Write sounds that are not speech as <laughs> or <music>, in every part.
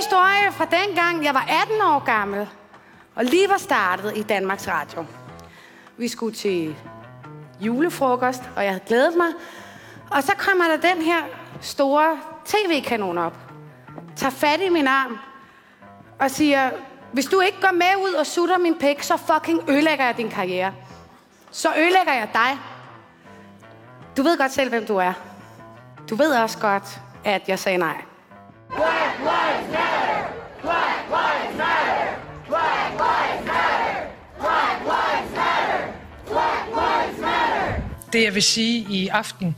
Historie fra dengang, jeg var 18 år gammel, og lige var startet i Danmarks Radio. Vi skulle til julefrokost, og jeg havde glædet mig. Og så kommer der den her store tv-kanon op, tager fat i min arm og siger, hvis du ikke går med ud og sutter min pæk, så fucking ødelægger jeg din karriere. Så ødelægger jeg dig. Du ved godt selv, hvem du er. Du ved også godt, at jeg sagde nej. Black lives matter! Black lives matter! Black lives matter! Black lives matter! Black lives matter! Det jeg vil sige i aften,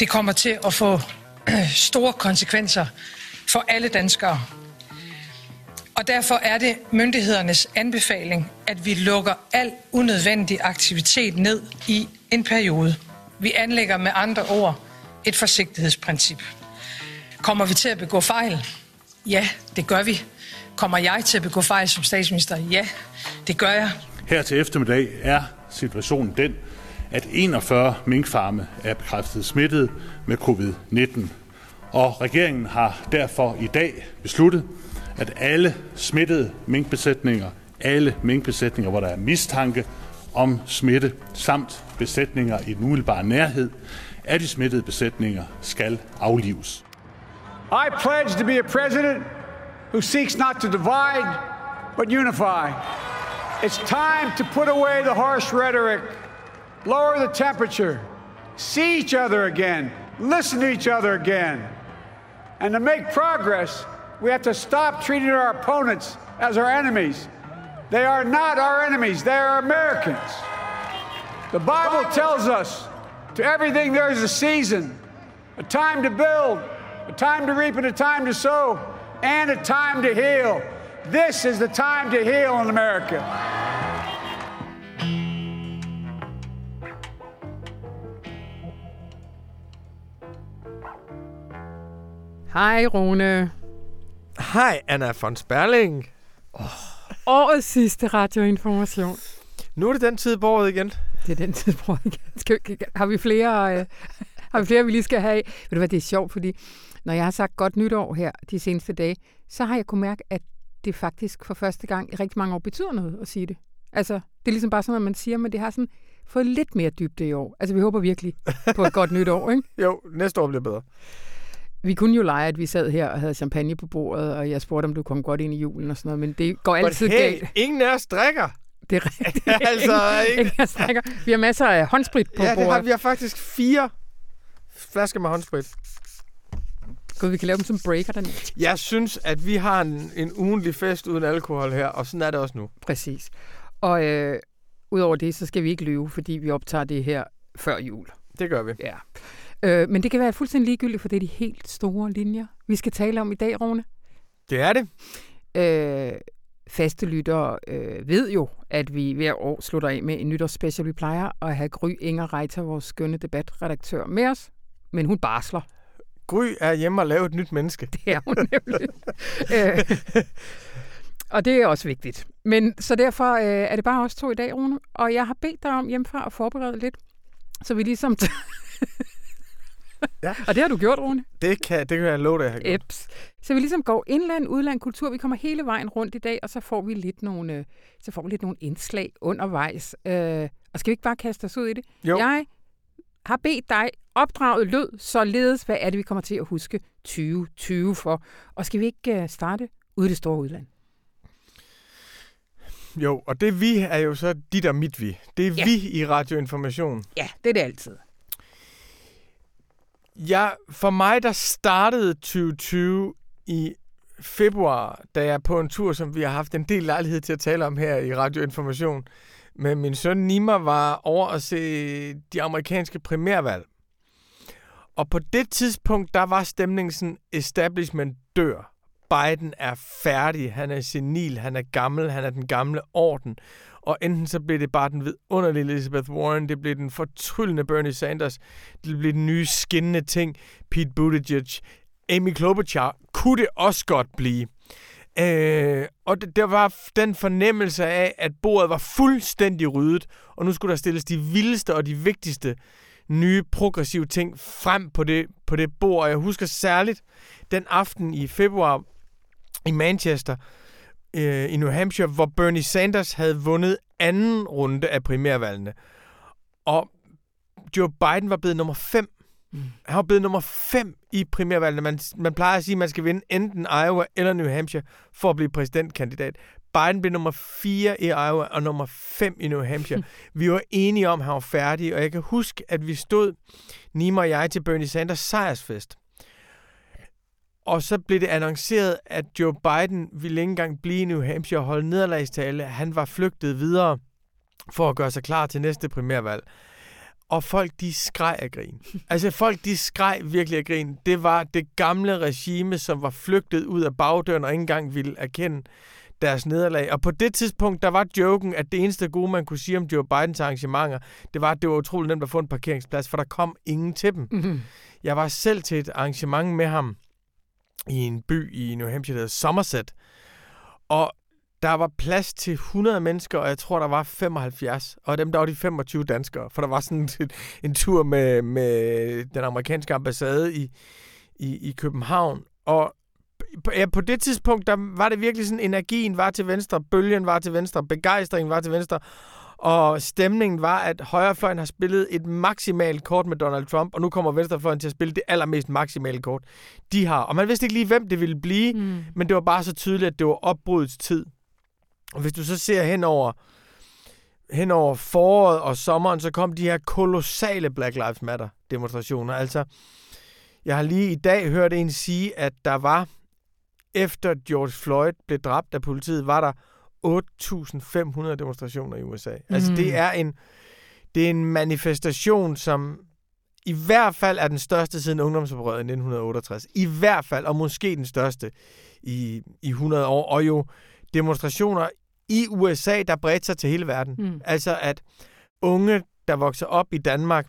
det kommer til at få <clears throat> store konsekvenser for alle danskere. Og derfor er det myndighedernes anbefaling, at vi lukker al unødvendig aktivitet ned i en periode. Vi anlægger med andre ord et forsigtighedsprincip. Kommer vi til at begå fejl? Ja, det gør vi. Kommer jeg til at begå fejl som statsminister? Ja, det gør jeg. Her til eftermiddag er situationen den, at 41 minkfarme er bekræftet smittet med covid-19. Og regeringen har derfor i dag besluttet, at alle smittede minkbesætninger, alle minkbesætninger, hvor der er mistanke om smitte, samt besætninger i den umiddelbare nærhed af de smittede besætninger, skal aflives. I pledge to be a president who seeks not to divide, but unify. It's time to put away the harsh rhetoric, lower the temperature, see each other again, listen to each other again. And to make progress, we have to stop treating our opponents as our enemies. They are not our enemies, they are Americans. The Bible tells us to everything there is a season, a time to build, a time to reap, and a time to sow, and a time to heal. This is the time to heal in America. Hej Rune. Hej Anna von Sperling. Oh, årets sidste radioinformation. Nu er det den tid på året igen. Det er den tid på året igen. Skal, har vi flere, øh, har vi flere, vi lige skal have? Ved du hvad, det er sjovt, fordi når jeg har sagt godt nytår her de seneste dage, så har jeg kunnet mærke, at det faktisk for første gang i rigtig mange år betyder noget at sige det. Altså, det er ligesom bare sådan noget, man siger, men det har sådan fået lidt mere dybde i år. Altså, vi håber virkelig på et godt nytår, ikke? <laughs> Jo, næste år bliver bedre. Vi kunne jo lege, at vi sad her og havde champagne på bordet, og jeg spurgte, om du kom godt ind i julen og sådan noget, men det går altid hey, galt. ingen af os drikker. Det er rigtigt. <laughs> altså, ingen, ingen Vi har masser af håndsprit på ja, bordet. Ja, har, vi har faktisk fire flasker med håndsprit. Gud, vi kan lave dem som breaker den. Jeg synes, at vi har en, en ugenlig fest uden alkohol her, og sådan er det også nu. Præcis. Og øh, udover det, så skal vi ikke løbe, fordi vi optager det her før jul. Det gør vi. Ja. Øh, men det kan være fuldstændig ligegyldigt, for det er de helt store linjer, vi skal tale om i dag, Rune. Det er det. Øh, faste lyttere øh, ved jo, at vi hver år slutter af med en nytårsspecial. Vi plejer at have Gry Inger Reiter, vores skønne debatredaktør, med os, men hun barsler. Gry er hjemme og lave et nyt menneske. <laughs> Det er hun nemlig. øh, og det er også vigtigt. Men så derfor øh, er det bare os to i dag, Rune. Og jeg har bedt dig om hjemmefra at forberede lidt, så vi ligesom... <laughs> ja. Og det har du gjort, Rune. Det kan, det kan jeg love dig, jeg har gjort. Eps. Så vi ligesom går indland, udland, kultur. Vi kommer hele vejen rundt i dag, og så får vi lidt nogle, øh, så får vi lidt nogle indslag undervejs. Øh, og skal vi ikke bare kaste os ud i det? Jo. Jeg har bedt dig opdraget lød, således hvad er det, vi kommer til at huske 2020 for. Og skal vi ikke øh, starte ude i det store udland? Jo, og det vi er jo så dit og mit vi. Det er ja. vi i radioinformation. Ja, det er det altid. Ja, for mig der startede 2020 i februar, da jeg på en tur, som vi har haft en del lejlighed til at tale om her i Radio Information, med min søn Nima var over at se de amerikanske primærvalg. Og på det tidspunkt, der var stemningen sådan, establishment dør. Biden er færdig, han er senil, han er gammel, han er den gamle orden. Og enten så bliver det bare den vidunderlige Elizabeth Warren, det bliver den fortryllende Bernie Sanders, det bliver den nye skinnende ting, Pete Buttigieg, Amy Klobuchar, kunne det også godt blive. Øh, og det, der var den fornemmelse af, at bordet var fuldstændig ryddet, og nu skulle der stilles de vildeste og de vigtigste nye progressive ting frem på det, på det bord. Og jeg husker særligt den aften i februar, i Manchester øh, i New Hampshire, hvor Bernie Sanders havde vundet anden runde af primærvalgene. Og Joe Biden var blevet nummer 5. Mm. Han var blevet nummer 5 i primærvalgene. Man, man plejer at sige, at man skal vinde enten Iowa eller New Hampshire for at blive præsidentkandidat. Biden blev nummer 4 i Iowa og nummer 5 i New Hampshire. <laughs> vi var enige om, at han var færdig, og jeg kan huske, at vi stod, Nima og jeg, til Bernie Sanders sejrsfest. Og så blev det annonceret, at Joe Biden ville ikke engang blive i New Hampshire og holde nederlagstale. Han var flygtet videre for at gøre sig klar til næste primærvalg. Og folk, de skreg af grin. <laughs> Altså, folk, de skreg virkelig af grin. Det var det gamle regime, som var flygtet ud af bagdøren og ikke engang ville erkende deres nederlag. Og på det tidspunkt, der var joken, at det eneste gode, man kunne sige om Joe Bidens arrangementer, det var, at det var utroligt nemt at få en parkeringsplads, for der kom ingen til dem. Mm-hmm. Jeg var selv til et arrangement med ham i en by i New Hampshire, der hedder Somerset. Og der var plads til 100 mennesker, og jeg tror, der var 75. Og dem, der var de 25 danskere. For der var sådan <laughs> en, en tur med, med den amerikanske ambassade i, i, i København. Og ja, på det tidspunkt, der var det virkelig sådan, energien var til venstre, bølgen var til venstre, begejstringen var til venstre. Og stemningen var, at højrefløjen har spillet et maksimalt kort med Donald Trump, og nu kommer venstrefløjen til at spille det allermest maksimale kort, de har. Og man vidste ikke lige, hvem det ville blive, mm. men det var bare så tydeligt, at det var opbrudets tid. Og hvis du så ser henover, henover foråret og sommeren, så kom de her kolossale Black Lives Matter demonstrationer. Altså, jeg har lige i dag hørt en sige, at der var, efter George Floyd blev dræbt af politiet, var der 8.500 demonstrationer i USA. Mm. Altså, det er en det er en manifestation, som i hvert fald er den største siden ungdomsoprøret i 1968. I hvert fald, og måske den største i, i 100 år. Og jo demonstrationer i USA, der bredte sig til hele verden. Mm. Altså at unge, der vokser op i Danmark,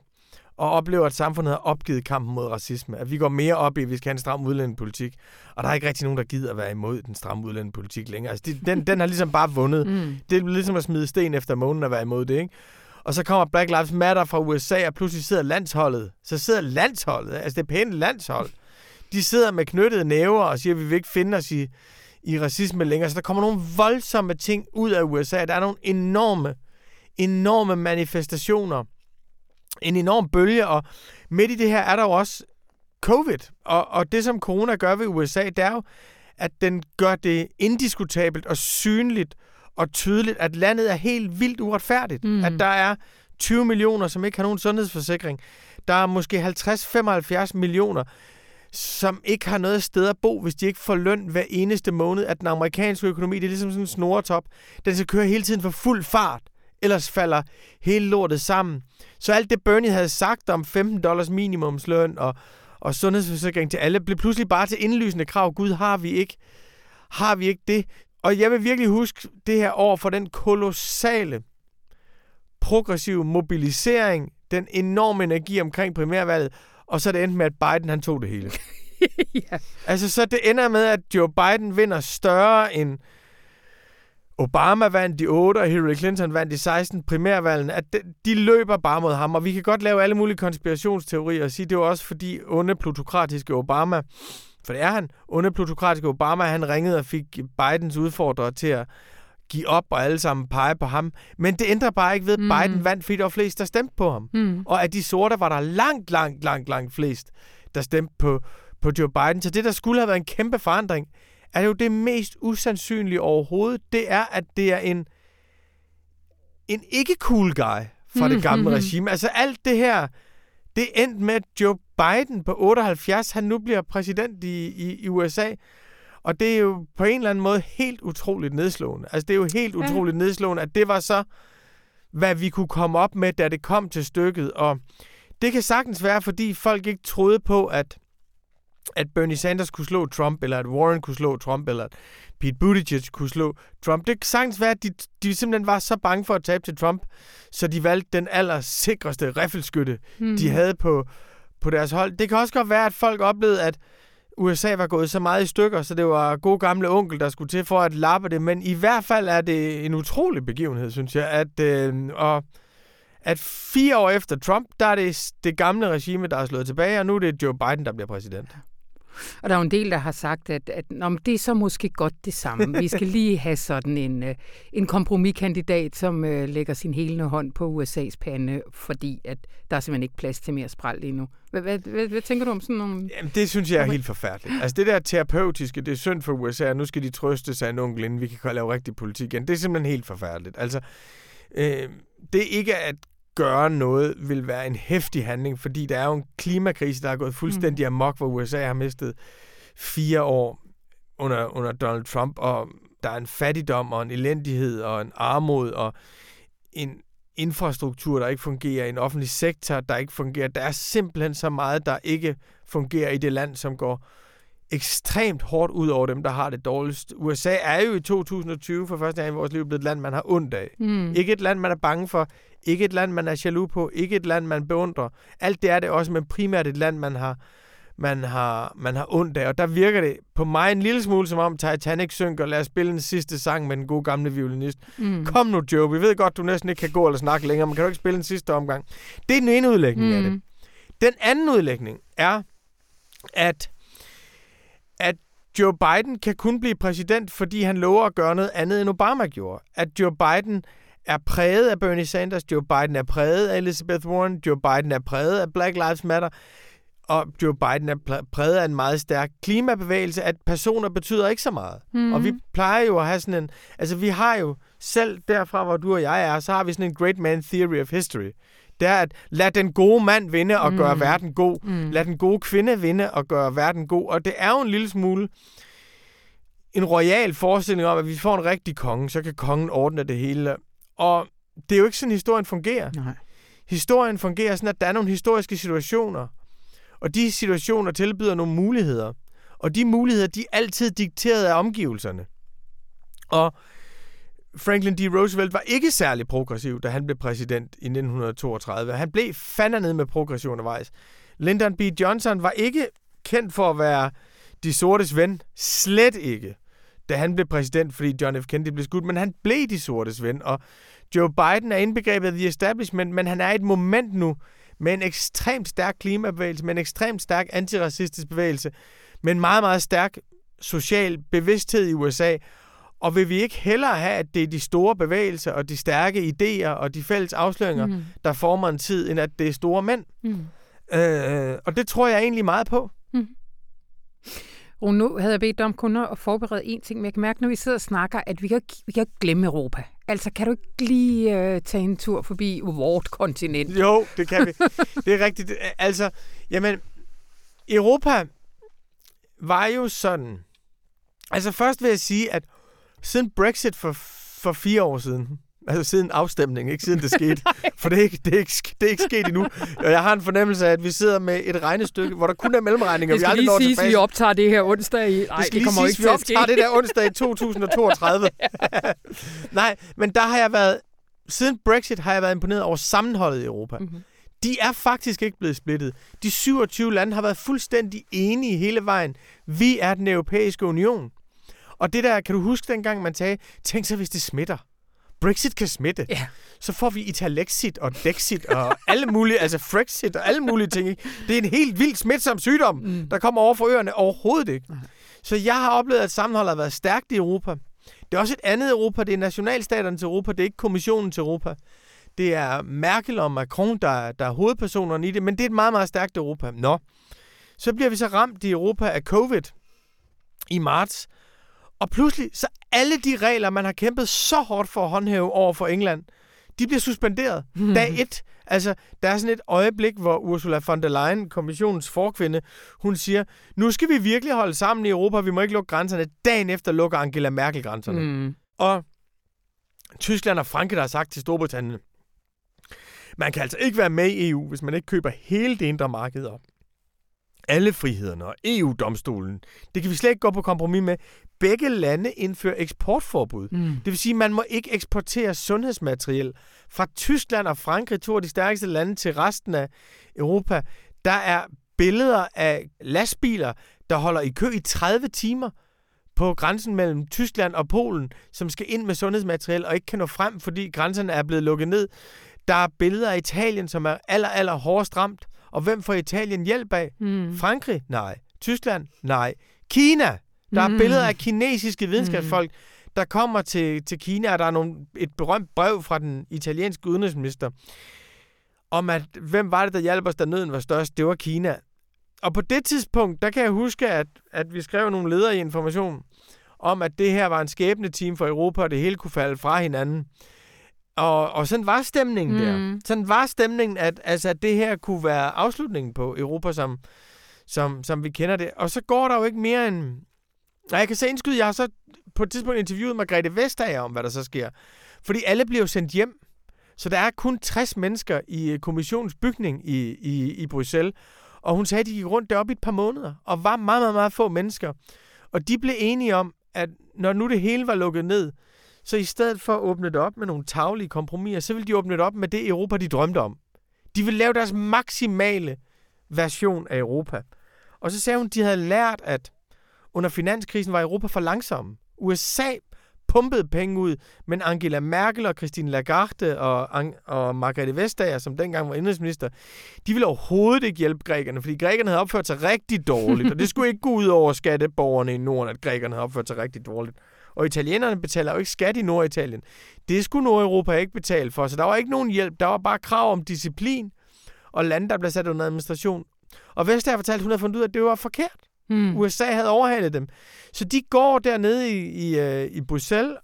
og oplever, at samfundet har opgivet kampen mod racisme. At vi går mere op i, at vi skal have en stram udlændingepolitik. Og der er ikke rigtig nogen, der gider at være imod den stramme udlændingepolitik længere. Altså, det, den, den har ligesom bare vundet. Mm. Det er ligesom at smide sten efter månen at være imod det, ikke? Og så kommer Black Lives Matter fra USA, og pludselig sidder landsholdet. Så sidder landsholdet, altså det pænt landshold. De sidder med knyttede næver og siger, at vi vil ikke finde os i, i racisme længere. Så der kommer nogle voldsomme ting ud af USA. Der er nogle enorme, enorme manifestationer. En enorm bølge, og midt i det her er der jo også covid. Og, og det, som corona gør ved USA, det er jo, at den gør det indiskutabelt og synligt og tydeligt, at landet er helt vildt uretfærdigt. Mm. At der er 20 millioner, som ikke har nogen sundhedsforsikring. Der er måske 50-75 millioner, som ikke har noget sted at bo, hvis de ikke får løn hver eneste måned, at den amerikanske økonomi, det er ligesom sådan en snoretop, den skal køre hele tiden for fuld fart, ellers falder hele lortet sammen. Så alt det Bernie havde sagt om 15 dollars minimumsløn og, og sundhedsforsikring til alle, blev pludselig bare til indlysende krav. Gud, har vi ikke, har vi ikke det? Og jeg vil virkelig huske det her år for den kolossale progressive mobilisering, den enorme energi omkring primærvalget, og så det endte med, at Biden han tog det hele. <laughs> ja. Altså, så det ender med, at Joe Biden vinder større end Obama vandt de 8, og Hillary Clinton vandt de 16 primærvalgene, at de, de løber bare mod ham, og vi kan godt lave alle mulige konspirationsteorier og sige, det var også fordi onde plutokratiske Obama, for det er han, onde plutokratiske Obama, han ringede og fik Bidens udfordrere til at give op og alle sammen pege på ham. Men det ændrer bare ikke ved, at mm. Biden vandt, fordi der var flest, der stemte på ham. Mm. Og af de sorte var der langt, langt, langt, langt flest, der stemte på, på Joe Biden. Så det, der skulle have været en kæmpe forandring, er jo det mest usandsynlige overhovedet. Det er, at det er en, en ikke-cool guy fra mm. det gamle mm. <laughs> regime. Altså alt det her, det endte med, at Joe Biden på 78, han nu bliver præsident i, i, i USA. Og det er jo på en eller anden måde helt utroligt nedslående. Altså, det er jo helt ja. utroligt nedslående, at det var så, hvad vi kunne komme op med, da det kom til stykket. Og det kan sagtens være, fordi folk ikke troede på, at, at Bernie Sanders kunne slå Trump, eller at Warren kunne slå Trump, eller at Pete Buttigieg kunne slå Trump. Det kan sagtens være, at de, de simpelthen var så bange for at tabe til Trump, så de valgte den allersikreste riffelskytte, mm. de havde på, på deres hold. Det kan også godt være, at folk oplevede, at USA var gået så meget i stykker, så det var god gamle onkel, der skulle til for at lappe det. Men i hvert fald er det en utrolig begivenhed, synes jeg. At, øh, og at fire år efter Trump, der er det det gamle regime, der er slået tilbage, og nu er det Joe Biden, der bliver præsident. Og der er jo en del, der har sagt, at, at nå, det er så måske godt det samme. Vi skal <laughs> lige have sådan en, øh, en kompromiskandidat, som uh, lægger sin helende hånd på USA's pande, fordi at der er simpelthen ikke plads til mere spræl lige nu. Hvad, hvad, hvad, hvad tænker du om sådan nogle... Jamen, det synes jeg er helt forfærdeligt. Altså, det der terapeutiske, det er synd for USA, og nu skal de trøste sig en onkel, inden vi kan lave rigtig politik igen. Det er simpelthen helt forfærdeligt. Altså, øh, det ikke at gøre noget vil være en hæftig handling, fordi der er jo en klimakrise, der er gået fuldstændig mm. amok, hvor USA har mistet fire år under, under Donald Trump, og der er en fattigdom og en elendighed og en armod og en infrastruktur, der ikke fungerer, en offentlig sektor, der ikke fungerer. Der er simpelthen så meget, der ikke fungerer i det land, som går ekstremt hårdt ud over dem, der har det dårligst. USA er jo i 2020 for første gang i vores liv blevet et land, man har ondt af. Mm. Ikke et land, man er bange for. Ikke et land, man er jaloux på. Ikke et land, man beundrer. Alt det er det også, men primært et land, man har, man har, man har ondt af. Og der virker det på mig en lille smule, som om Titanic synker. Lad os spille den sidste sang med den gode gamle violinist. Mm. Kom nu, Joe. Vi ved godt, du næsten ikke kan gå eller snakke længere, men kan du ikke spille den sidste omgang? Det er den ene udlægning mm. af det. Den anden udlægning er, at at Joe Biden kan kun blive præsident, fordi han lover at gøre noget andet, end Obama gjorde. At Joe Biden er præget af Bernie Sanders, Joe Biden er præget af Elizabeth Warren, Joe Biden er præget af Black Lives Matter, og Joe Biden er præget af en meget stærk klimabevægelse, at personer betyder ikke så meget. Mm. Og vi plejer jo at have sådan en... Altså, vi har jo selv derfra, hvor du og jeg er, så har vi sådan en great man theory of history det er at lad den gode mand vinde og mm. gøre verden god. Mm. Lad den gode kvinde vinde og gøre verden god. Og det er jo en lille smule en royal forestilling om, at vi får en rigtig konge, så kan kongen ordne det hele. Og det er jo ikke sådan, historien fungerer. Nej. Historien fungerer sådan, at der er nogle historiske situationer, og de situationer tilbyder nogle muligheder. Og de muligheder, de er altid dikteret af omgivelserne. Og Franklin D. Roosevelt var ikke særlig progressiv, da han blev præsident i 1932. Han blev fandernede med progression undervejs. Lyndon B. Johnson var ikke kendt for at være de sortes ven. Slet ikke, da han blev præsident, fordi John F. Kennedy blev skudt. Men han blev de sortes ven, og Joe Biden er indbegrebet af the establishment, men han er i et moment nu med en ekstremt stærk klimabevægelse, med en ekstremt stærk antiracistisk bevægelse, med en meget, meget stærk social bevidsthed i USA, og vil vi ikke hellere have, at det er de store bevægelser og de stærke idéer og de fælles afsløringer, mm. der former en tid, end at det er store mænd? Mm. Øh, og det tror jeg egentlig meget på. Mm. Og nu havde jeg bedt dig om kun at forberede en ting, men jeg kan mærke, når vi sidder og snakker, at vi kan, vi kan glemme Europa. Altså, kan du ikke lige øh, tage en tur forbi vort kontinent? Jo, det kan vi. det er rigtigt. Altså, jamen, Europa var jo sådan... Altså, først vil jeg sige, at siden Brexit for, for fire år siden, altså siden afstemningen, ikke siden det <laughs> skete, for det er, ikke, det, er ikke, det er ikke sket endnu. Og jeg har en fornemmelse af, at vi sidder med et regnestykke, hvor der kun er mellemregninger, vi aldrig når tilbage. at vi optager det her onsdag i... Ej, det, det kommer siges, ikke vi optager det der onsdag i 2032. <laughs> <laughs> Nej, men der har jeg været... Siden Brexit har jeg været imponeret over sammenholdet i Europa. Mm-hmm. De er faktisk ikke blevet splittet. De 27 lande har været fuldstændig enige hele vejen. Vi er den europæiske union. Og det der, kan du huske dengang, man sagde, tænk så, hvis det smitter. Brexit kan smitte. Ja. Så får vi Italexit og Dexit og alle mulige, altså Frexit og alle mulige ting. Det er en helt vildt smitsom sygdom, mm. der kommer over for øerne overhovedet ikke. Så jeg har oplevet, at sammenholdet har været stærkt i Europa. Det er også et andet Europa. Det er nationalstaterne til Europa. Det er ikke kommissionen til Europa. Det er Merkel og Macron, der, der er hovedpersonerne i det, men det er et meget, meget stærkt Europa. Nå, så bliver vi så ramt i Europa af covid i marts, og pludselig, så alle de regler, man har kæmpet så hårdt for at håndhæve over for England, de bliver suspenderet. Mm. <laughs> Dag et. Altså, der er sådan et øjeblik, hvor Ursula von der Leyen, kommissionens forkvinde, hun siger, nu skal vi virkelig holde sammen i Europa, vi må ikke lukke grænserne. Dagen efter lukker Angela Merkel grænserne. Mm. Og Tyskland og Frankrig, der har sagt til Storbritannien, man kan altså ikke være med i EU, hvis man ikke køber hele det indre marked op alle frihederne og EU-domstolen. Det kan vi slet ikke gå på kompromis med. Begge lande indfører eksportforbud. Mm. Det vil sige, at man må ikke eksportere sundhedsmateriel fra Tyskland og Frankrig, to af de stærkeste lande, til resten af Europa. Der er billeder af lastbiler, der holder i kø i 30 timer på grænsen mellem Tyskland og Polen, som skal ind med sundhedsmateriel og ikke kan nå frem, fordi grænserne er blevet lukket ned. Der er billeder af Italien, som er aller, aller hårdest ramt. Og hvem får Italien hjælp af? Mm. Frankrig? Nej. Tyskland? Nej. Kina? Der er mm. billeder af kinesiske videnskabsfolk, mm. der kommer til, til Kina, og der er nogle, et berømt brev fra den italienske udenrigsminister, om at, hvem var det, der hjalp os, da nøden var størst? Det var Kina. Og på det tidspunkt, der kan jeg huske, at, at vi skrev nogle ledere i information om, at det her var en skæbne team for Europa, og det hele kunne falde fra hinanden. Og, og sådan var stemningen mm. der. Sådan var stemningen, at, altså, at det her kunne være afslutningen på Europa, som, som, som vi kender det. Og så går der jo ikke mere end... Nej, jeg kan se indskyde, jeg har så på et tidspunkt interviewet Margrethe Vestager om, hvad der så sker. Fordi alle bliver sendt hjem. Så der er kun 60 mennesker i kommissionens bygning i, i, i Bruxelles. Og hun sagde, at de gik rundt deroppe i et par måneder, og var meget, meget, meget få mennesker. Og de blev enige om, at når nu det hele var lukket ned, så i stedet for at åbne det op med nogle taglige kompromiser, så vil de åbne det op med det Europa, de drømte om. De vil lave deres maksimale version af Europa. Og så sagde hun, at de havde lært, at under finanskrisen var Europa for langsom. USA pumpede penge ud, men Angela Merkel og Christine Lagarde og, og Margrethe Vestager, som dengang var indrigsminister, de ville overhovedet ikke hjælpe grækerne, fordi grækerne havde opført sig rigtig dårligt, og det skulle ikke gå ud over skatteborgerne i Norden, at grækerne havde opført sig rigtig dårligt. Og italienerne betaler jo ikke skat i Norditalien. Det skulle Nordeuropa ikke betale for, så der var ikke nogen hjælp. Der var bare krav om disciplin og lande, der blev sat under administration. Og Vestager fortalte, at hun havde fundet ud af, at det var forkert. Mm. USA havde overhalet dem. Så de går dernede i, i, uh, i Bruxelles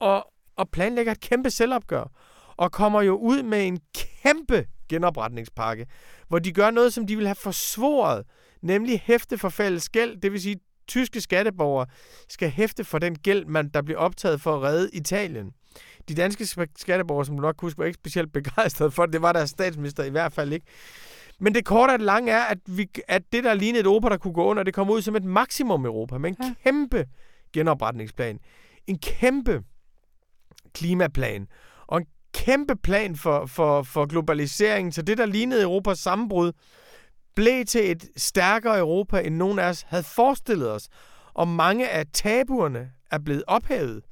og, og planlægger et kæmpe selvopgør. Og kommer jo ud med en kæmpe genopretningspakke, hvor de gør noget, som de vil have forsvoret, nemlig hæfte for fælles gæld, det vil sige, tyske skatteborgere skal hæfte for den gæld, man, der bliver optaget for at redde Italien. De danske skatteborgere, som du nok husker, var ikke specielt <laughs> begejstrede for det. Det var deres statsminister i hvert fald ikke. Men det korte det lange er, at, vi, at det, der lignede et Europa, der kunne gå under, det kom ud som et maksimum Europa, med en ja. kæmpe genopretningsplan, en kæmpe klimaplan, og en kæmpe plan for, for, for globaliseringen. Så det, der lignede Europas sammenbrud, blev til et stærkere Europa, end nogen af os havde forestillet os. Og mange af tabuerne er blevet ophævet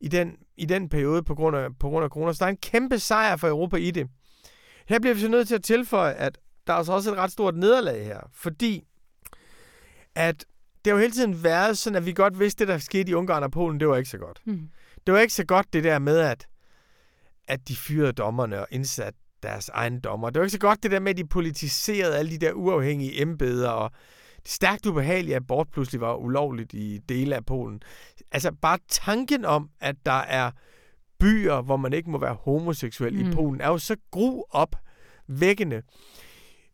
i den, i den periode på grund, af, på grund af corona. Så der er en kæmpe sejr for Europa i det. Her bliver vi så nødt til at tilføje, at der er altså også et ret stort nederlag her, fordi at det har jo hele tiden været sådan, at vi godt vidste, at det, der skete i Ungarn og Polen, det var ikke så godt. Mm. Det var ikke så godt, det der med, at, at de fyrede dommerne og indsatte deres egen dommer. Det var ikke så godt, det der med, at de politiserede alle de der uafhængige embeder, og det stærkt ubehagelige abort pludselig var ulovligt i dele af Polen. Altså bare tanken om, at der er byer, hvor man ikke må være homoseksuel mm. i Polen, er jo så gru op vækkende.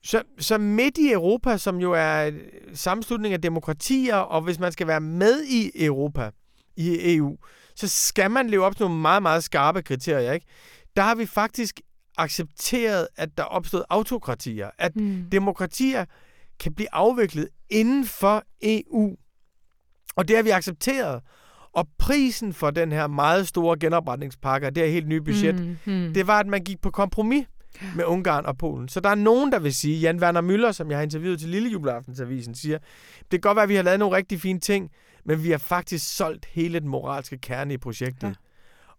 Så, så midt i Europa, som jo er sammenslutning af demokratier, og hvis man skal være med i Europa, i EU, så skal man leve op til nogle meget, meget skarpe kriterier. Ikke? Der har vi faktisk accepteret, at der opstod autokratier, at mm. demokratier kan blive afviklet inden for EU. Og det har vi accepteret. Og prisen for den her meget store genopretningspakke, det her helt nye budget, mm, mm. det var, at man gik på kompromis med Ungarn og Polen. Så der er nogen, der vil sige, Jan Werner Møller, som jeg har interviewet til Lille Juleaftensavisen, siger, det kan godt være, at vi har lavet nogle rigtig fine ting, men vi har faktisk solgt hele den moralske kerne i projektet. Ja.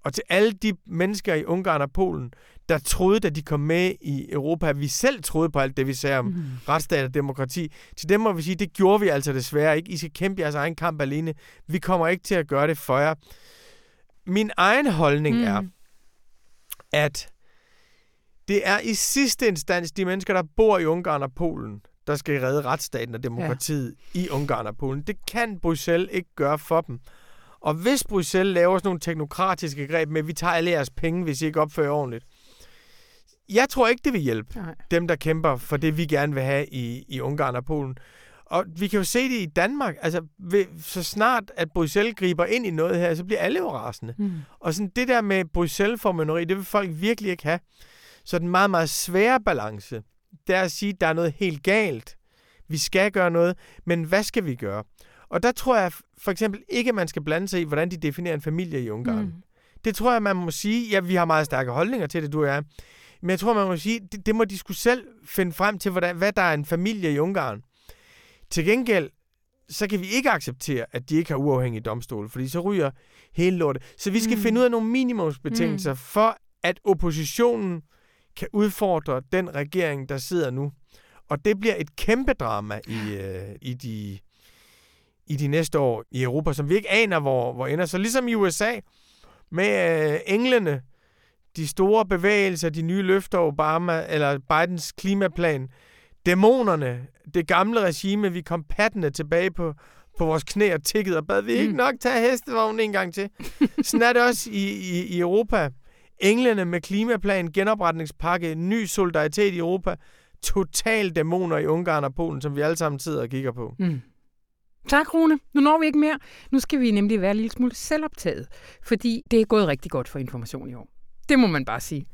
Og til alle de mennesker i Ungarn og Polen, der troede, da de kom med i Europa, at vi selv troede på alt det, vi sagde om mm. retsstat og demokrati. Til dem må vi sige, det gjorde vi altså desværre ikke. I skal kæmpe jeres egen kamp alene. Vi kommer ikke til at gøre det for jer. Min egen holdning mm. er, at det er i sidste instans de mennesker, der bor i Ungarn og Polen, der skal redde retsstaten og demokratiet ja. i Ungarn og Polen. Det kan Bruxelles ikke gøre for dem. Og hvis Bruxelles laver sådan nogle teknokratiske greb med, at vi tager alle jeres penge, hvis I ikke opfører ordentligt, jeg tror ikke, det vil hjælpe Nej. dem, der kæmper for det, vi gerne vil have i, i Ungarn og Polen. Og vi kan jo se det i Danmark. Altså, så snart at Bruxelles griber ind i noget her, så bliver alle jo rasende. Mm. Og sådan det der med Bruxelles-formønneri, det vil folk virkelig ikke have. Så den meget, meget svære balance, det er at sige, at der er noget helt galt. Vi skal gøre noget, men hvad skal vi gøre? Og der tror jeg for eksempel ikke, at man skal blande sig i, hvordan de definerer en familie i Ungarn. Mm. Det tror jeg, man må sige, ja, vi har meget stærke holdninger til det, du og jeg. Men jeg tror, man må sige, det, det må de skulle selv finde frem til, hvordan, hvad der er en familie i Ungarn. Til gengæld, så kan vi ikke acceptere, at de ikke har uafhængige domstole, fordi så ryger hele lortet. Så vi skal mm. finde ud af nogle minimumsbetingelser mm. for, at oppositionen kan udfordre den regering, der sidder nu. Og det bliver et kæmpe drama i, øh, i, de, i de næste år i Europa, som vi ikke aner, hvor, hvor ender. Så ligesom i USA, med øh, englene, de store bevægelser, de nye løfter, Obama eller Bidens klimaplan, dæmonerne, det gamle regime, vi kom pattende tilbage på, på vores knæ og tikkede og bad vi ikke mm. nok tage hestevognen en gang til. Sådan er det også i, i, i Europa. Englene med klimaplan, genopretningspakke, ny solidaritet i Europa, total dæmoner i Ungarn og Polen, som vi alle sammen sidder og kigger på. Mm. Tak, Rune. Nu når vi ikke mere. Nu skal vi nemlig være en lille smule selvoptaget, fordi det er gået rigtig godt for information i år. Det må man bare sige.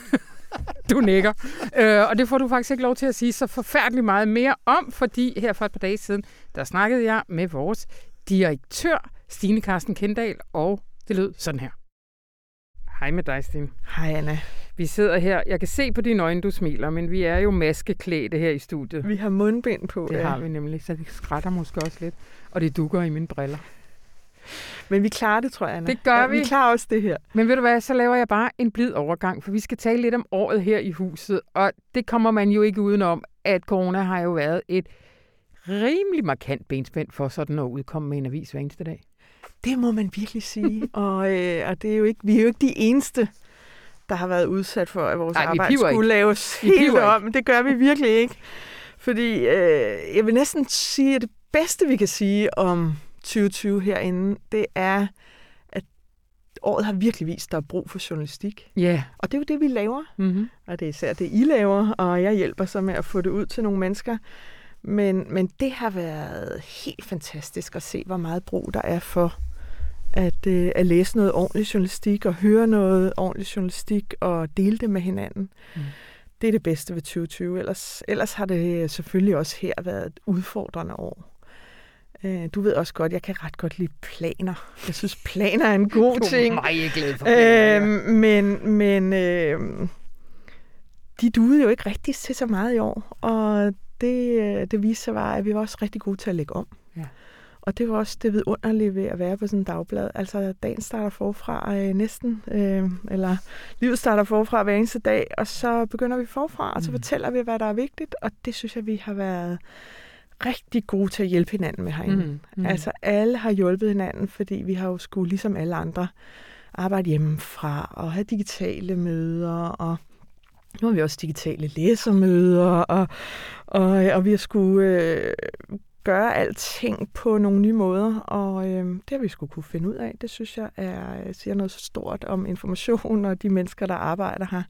<laughs> du nikker. Øh, og det får du faktisk ikke lov til at sige så forfærdeligt meget mere om, fordi her for et par dage siden, der snakkede jeg med vores direktør, Stine Karsten Kendal, og det lød sådan her. Hej med dig, Stine. Hej, Anna. Vi sidder her. Jeg kan se på dine øjne, du smiler, men vi er jo maskeklædte her i studiet. Vi har mundbind på. Det ja. har vi nemlig, så det skrætter måske også lidt. Og det dukker i mine briller. Men vi klarer det, tror jeg, Anna. Det gør ja, vi. Vi klarer også det her. Men ved du hvad, så laver jeg bare en blid overgang, for vi skal tale lidt om året her i huset. Og det kommer man jo ikke udenom, at corona har jo været et rimelig markant benspænd for sådan at udkomme med en avis hver eneste dag. Det må man virkelig sige. <laughs> og, øh, og det er jo ikke, vi er jo ikke de eneste, der har været udsat for, at vores Nej, arbejde skulle ikke. laves vi helt om. Ikke. Det gør vi virkelig ikke. Fordi øh, jeg vil næsten sige, at det bedste, vi kan sige om 2020 herinde, det er, at året har virkelig vist, at der er brug for journalistik. Ja. Yeah. Og det er jo det, vi laver. Mm-hmm. Og det er især det, I laver, og jeg hjælper så med at få det ud til nogle mennesker. Men, men det har været helt fantastisk at se, hvor meget brug der er for at, øh, at læse noget ordentlig journalistik og høre noget ordentlig journalistik og dele det med hinanden. Mm. Det er det bedste ved 2020. Ellers, ellers har det selvfølgelig også her været et udfordrende år. Øh, du ved også godt, jeg kan ret godt lide planer. Jeg synes, planer er en god ting. Du er meget glad for planer, øh. Men, men øh, de duede jo ikke rigtig til så meget i år. Og det, øh, det viste sig bare, at vi var også rigtig gode til at lægge om. Ja. Og det var også det vidunderlige ved at være på sådan en dagblad. Altså, dagen starter forfra øh, næsten, øh, eller livet starter forfra hver eneste dag, og så begynder vi forfra, og så mm. fortæller vi, hvad der er vigtigt, og det synes jeg, vi har været rigtig gode til at hjælpe hinanden med herinde. Mm. Mm. Altså, alle har hjulpet hinanden, fordi vi har jo skulle, ligesom alle andre, arbejde hjemmefra og have digitale møder, og nu har vi også digitale læsermøder, og, og, og vi har skulle øh, gøre alting på nogle nye måder, og øh, det har vi skulle kunne finde ud af. Det synes jeg er, siger noget så stort om information og de mennesker, der arbejder her.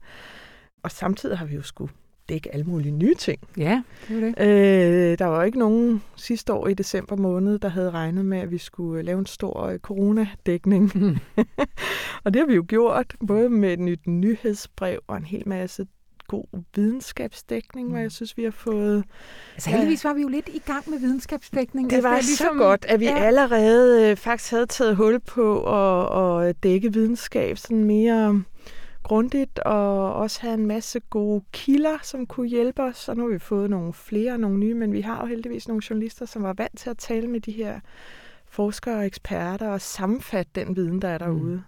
Og samtidig har vi jo skulle dække alle mulige nye ting. Ja, det var det. Øh, der var ikke nogen sidste år i december måned, der havde regnet med, at vi skulle lave en stor øh, coronadækning. Mm. <laughs> og det har vi jo gjort, både med et nyt nyhedsbrev og en hel masse god videnskabsdækning, mm. hvor jeg synes, vi har fået... Altså heldigvis var vi jo lidt i gang med videnskabsdækning. Det altså, var det ligesom, så godt, at vi ja. allerede øh, faktisk havde taget hul på at, at dække videnskab sådan mere grundigt, og også have en masse gode kilder, som kunne hjælpe os. Og nu har vi fået nogle flere, nogle nye, men vi har jo heldigvis nogle journalister, som var vant til at tale med de her forskere og eksperter og sammenfatte den viden, der er derude. Mm.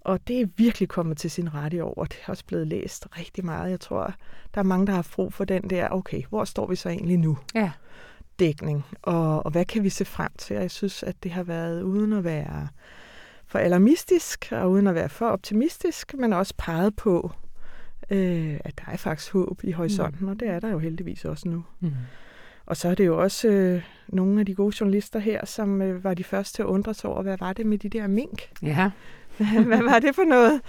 Og det er virkelig kommet til sin ret i år, og det er også blevet læst rigtig meget. Jeg tror, der er mange, der har brug for den der, okay, hvor står vi så egentlig nu? Ja. Dækning, og, og hvad kan vi se frem til? Og jeg synes, at det har været uden at være for alarmistisk, og uden at være for optimistisk, men også peget på, øh, at der er faktisk håb i horisonten, mm. og det er der jo heldigvis også nu. Mm. Og så er det jo også øh, nogle af de gode journalister her, som øh, var de første til at undre sig over, hvad var det med de der mink? Ja. <laughs> hvad var det for noget?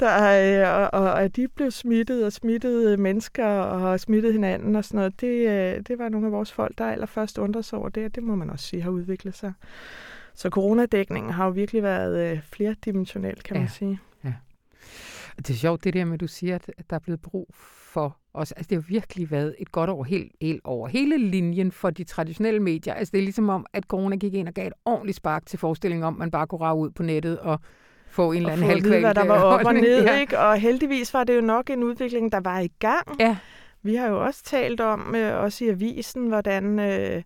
Der, øh, og, og at de blev smittet og smittede mennesker og har smittet hinanden og sådan noget, det, øh, det var nogle af vores folk, der allerførst undrede sig over det, det må man også sige har udviklet sig. Så coronadækningen har jo virkelig været øh, flerdimensionel, kan ja. man sige. Ja. Det er sjovt, det der med, at du siger, at der er blevet brug for os. Altså, det har virkelig været et godt år helt, helt over hele linjen for de traditionelle medier. Altså, det er ligesom om, at corona gik ind og gav et ordentligt spark til forestillingen om, at man bare kunne rave ud på nettet og få en eller anden halvkvæl. hvad der var op og ned, <laughs> ja. ikke? Og heldigvis var det jo nok en udvikling, der var i gang. Ja. Vi har jo også talt om, øh, også i avisen, hvordan øh,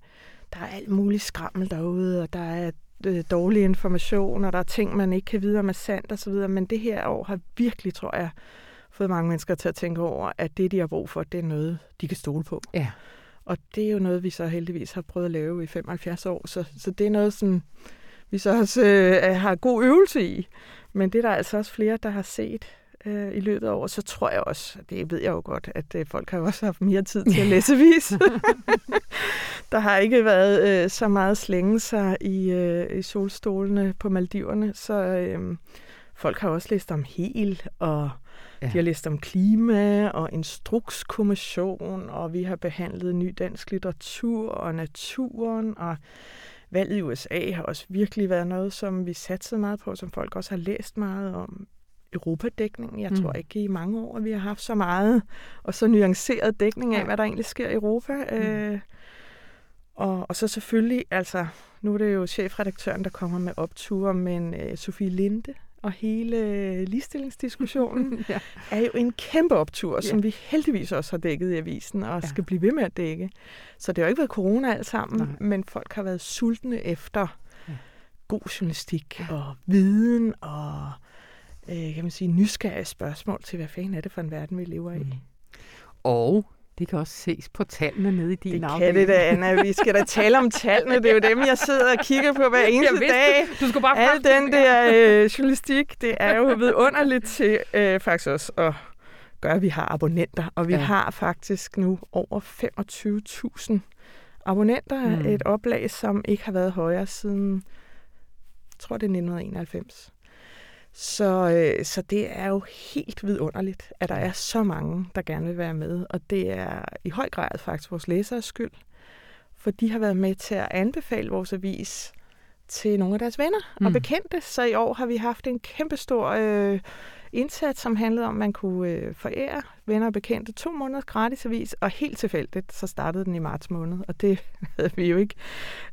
der er alt muligt skrammel derude, og der er øh, dårlig information, og der er ting, man ikke kan vide om er sandt osv., men det her år har virkelig, tror jeg, fået mange mennesker til at tænke over, at det, de har brug for, det er noget, de kan stole på. Ja. Og det er jo noget, vi så heldigvis har prøvet at lave i 75 år. Så, så det er noget, som vi så også øh, har god øvelse i. Men det er der altså også flere, der har set øh, i løbet af året. Så tror jeg også, det ved jeg jo godt, at øh, folk har jo også haft mere tid til at læse vis. <laughs> der har ikke været øh, så meget slænge sig i, øh, i solstolene på Maldiverne. Så øh, folk har også læst om hel og Ja. De har læst om klima og instrukskommission, og vi har behandlet ny dansk litteratur og naturen, og valget i USA har også virkelig været noget, som vi satsede meget på, som folk også har læst meget om. Europadækning. Jeg mm. tror ikke i mange år, at vi har haft så meget og så nuanceret dækning af, hvad der egentlig sker i Europa. Mm. Øh, og, og så selvfølgelig, altså, nu er det jo chefredaktøren, der kommer med opture, men øh, Sofie Linde, og hele ligestillingsdiskussionen <laughs> ja. er jo en kæmpe optur, ja. som vi heldigvis også har dækket i avisen og ja. skal blive ved med at dække. Så det har jo ikke været corona alt sammen, Nej. men folk har været sultne efter ja. god journalistik ja. og viden og øh, kan man sige, nysgerrige spørgsmål til, hvad fanden er det for en verden, vi lever i. Mm. Og det kan også ses på tallene nede i din det afdeling. Det kan det da, Anna. Vi skal da <laughs> tale om tallene. Det er jo dem, jeg sidder og kigger på hver <laughs> eneste vidste, dag. Du skulle bare Al den der <laughs> øh, journalistik, det er jo vidunderligt til øh, faktisk også at gøre, at vi har abonnenter. Og vi ja. har faktisk nu over 25.000 abonnenter. Mm. Et oplag, som ikke har været højere siden, jeg tror det er 1991. Så, øh, så det er jo helt vidunderligt, at der er så mange, der gerne vil være med. Og det er i høj grad faktisk vores læseres skyld, for de har været med til at anbefale vores avis til nogle af deres venner mm. og bekendte. Så i år har vi haft en kæmpestor øh, indsats, som handlede om, at man kunne øh, forære venner og bekendte to måneder gratis avis, og helt tilfældigt, så startede den i marts måned, og det <laughs> havde vi jo ikke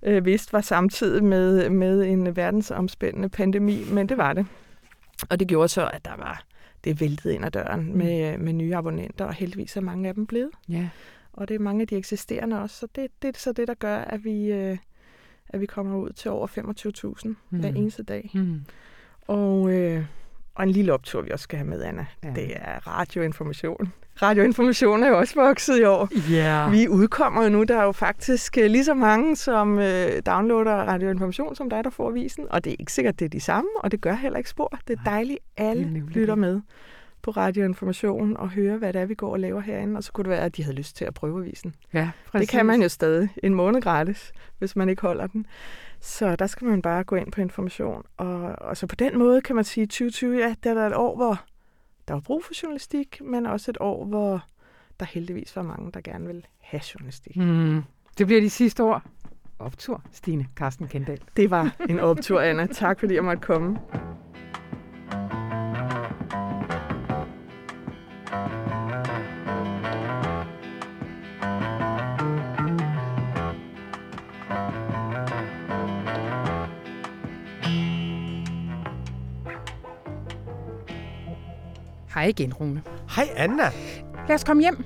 øh, vidst var samtidig med, med en verdensomspændende pandemi, men det var det. Og det gjorde så, at der var det væltede ind ad døren mm. med, med nye abonnenter, og heldigvis er mange af dem blevet. Ja. Og det er mange af de eksisterende også, så det, det er så det, der gør, at vi, øh, at vi kommer ud til over 25.000 mm. hver eneste dag. Mm. Og, øh, og en lille optur, vi også skal have med, Anna, ja. det er radioinformation. Radioinformation er jo også vokset i år. Yeah. Vi udkommer jo nu, der er jo faktisk øh, lige så mange, som øh, downloader radioinformation, som der er, der får avisen. Og det er ikke sikkert, det er de samme, og det gør heller ikke spor. Det er dejligt, alle det lytter med på radioinformation og høre, hvad det er, vi går og laver herinde. Og så kunne det være, at de havde lyst til at prøve avisen. Ja, præcis. Det kan man jo stadig. En måned gratis, hvis man ikke holder den. Så der skal man bare gå ind på information. Og, og så på den måde kan man sige, at 2020, ja, det er et år, hvor der var brug for journalistik, men også et år, hvor der heldigvis var mange, der gerne vil have journalistik. Mm. Det bliver de sidste år. Optur, Stine Carsten Kendal. Det var en optur, Anna. Tak fordi jeg måtte komme. Hej igen, Rune. Hej, Anna. Lad os komme hjem.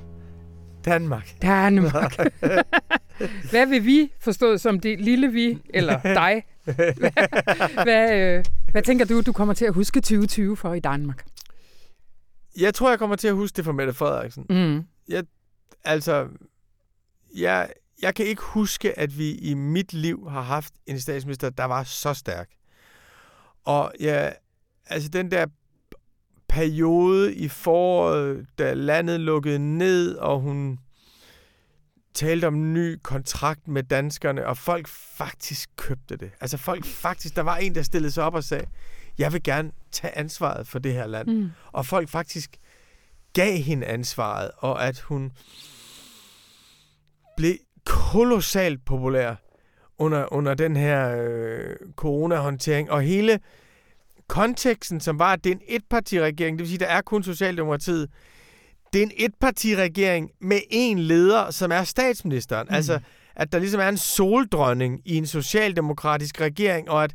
Danmark. Danmark. <laughs> hvad vil vi, forstået som det lille vi, eller dig? hvad, <laughs> hvad, øh, hvad tænker du, du kommer til at huske 2020 for i Danmark? Jeg tror, jeg kommer til at huske det for Mette Frederiksen. Mm. Jeg, altså, jeg, jeg kan ikke huske, at vi i mit liv har haft en statsminister, der var så stærk. Og ja, altså den der periode i foråret, da landet lukkede ned, og hun talte om en ny kontrakt med danskerne, og folk faktisk købte det. Altså folk faktisk, der var en, der stillede sig op og sagde, jeg vil gerne tage ansvaret for det her land. Mm. Og folk faktisk gav hende ansvaret, og at hun blev kolossalt populær under, under den her øh, coronahåndtering. Og hele konteksten, som var, at det er en etpartiregering, det vil sige, der er kun Socialdemokratiet, det er en etpartiregering med en leder, som er statsministeren. Mm. Altså, at der ligesom er en soldrønning i en socialdemokratisk regering, og at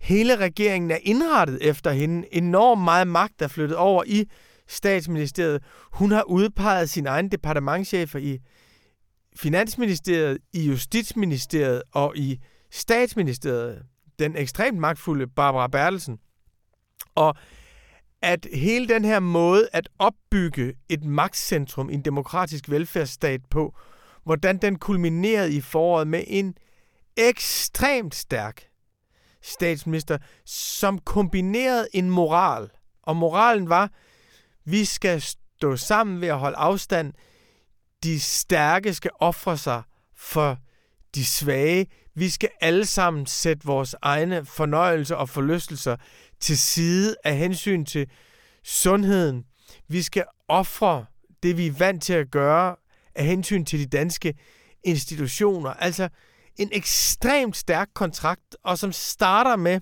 hele regeringen er indrettet efter hende. Enormt meget magt er flyttet over i statsministeriet. Hun har udpeget sin egen departementchefer i Finansministeriet, i Justitsministeriet og i Statsministeriet. Den ekstremt magtfulde Barbara Bertelsen. Og at hele den her måde at opbygge et magtcentrum i en demokratisk velfærdsstat på, hvordan den kulminerede i foråret med en ekstremt stærk statsminister, som kombinerede en moral. Og moralen var, vi skal stå sammen ved at holde afstand. De stærke skal ofre sig for de svage. Vi skal alle sammen sætte vores egne fornøjelser og forlystelser til side af hensyn til sundheden. Vi skal ofre det, vi er vant til at gøre af hensyn til de danske institutioner. Altså en ekstremt stærk kontrakt, og som starter med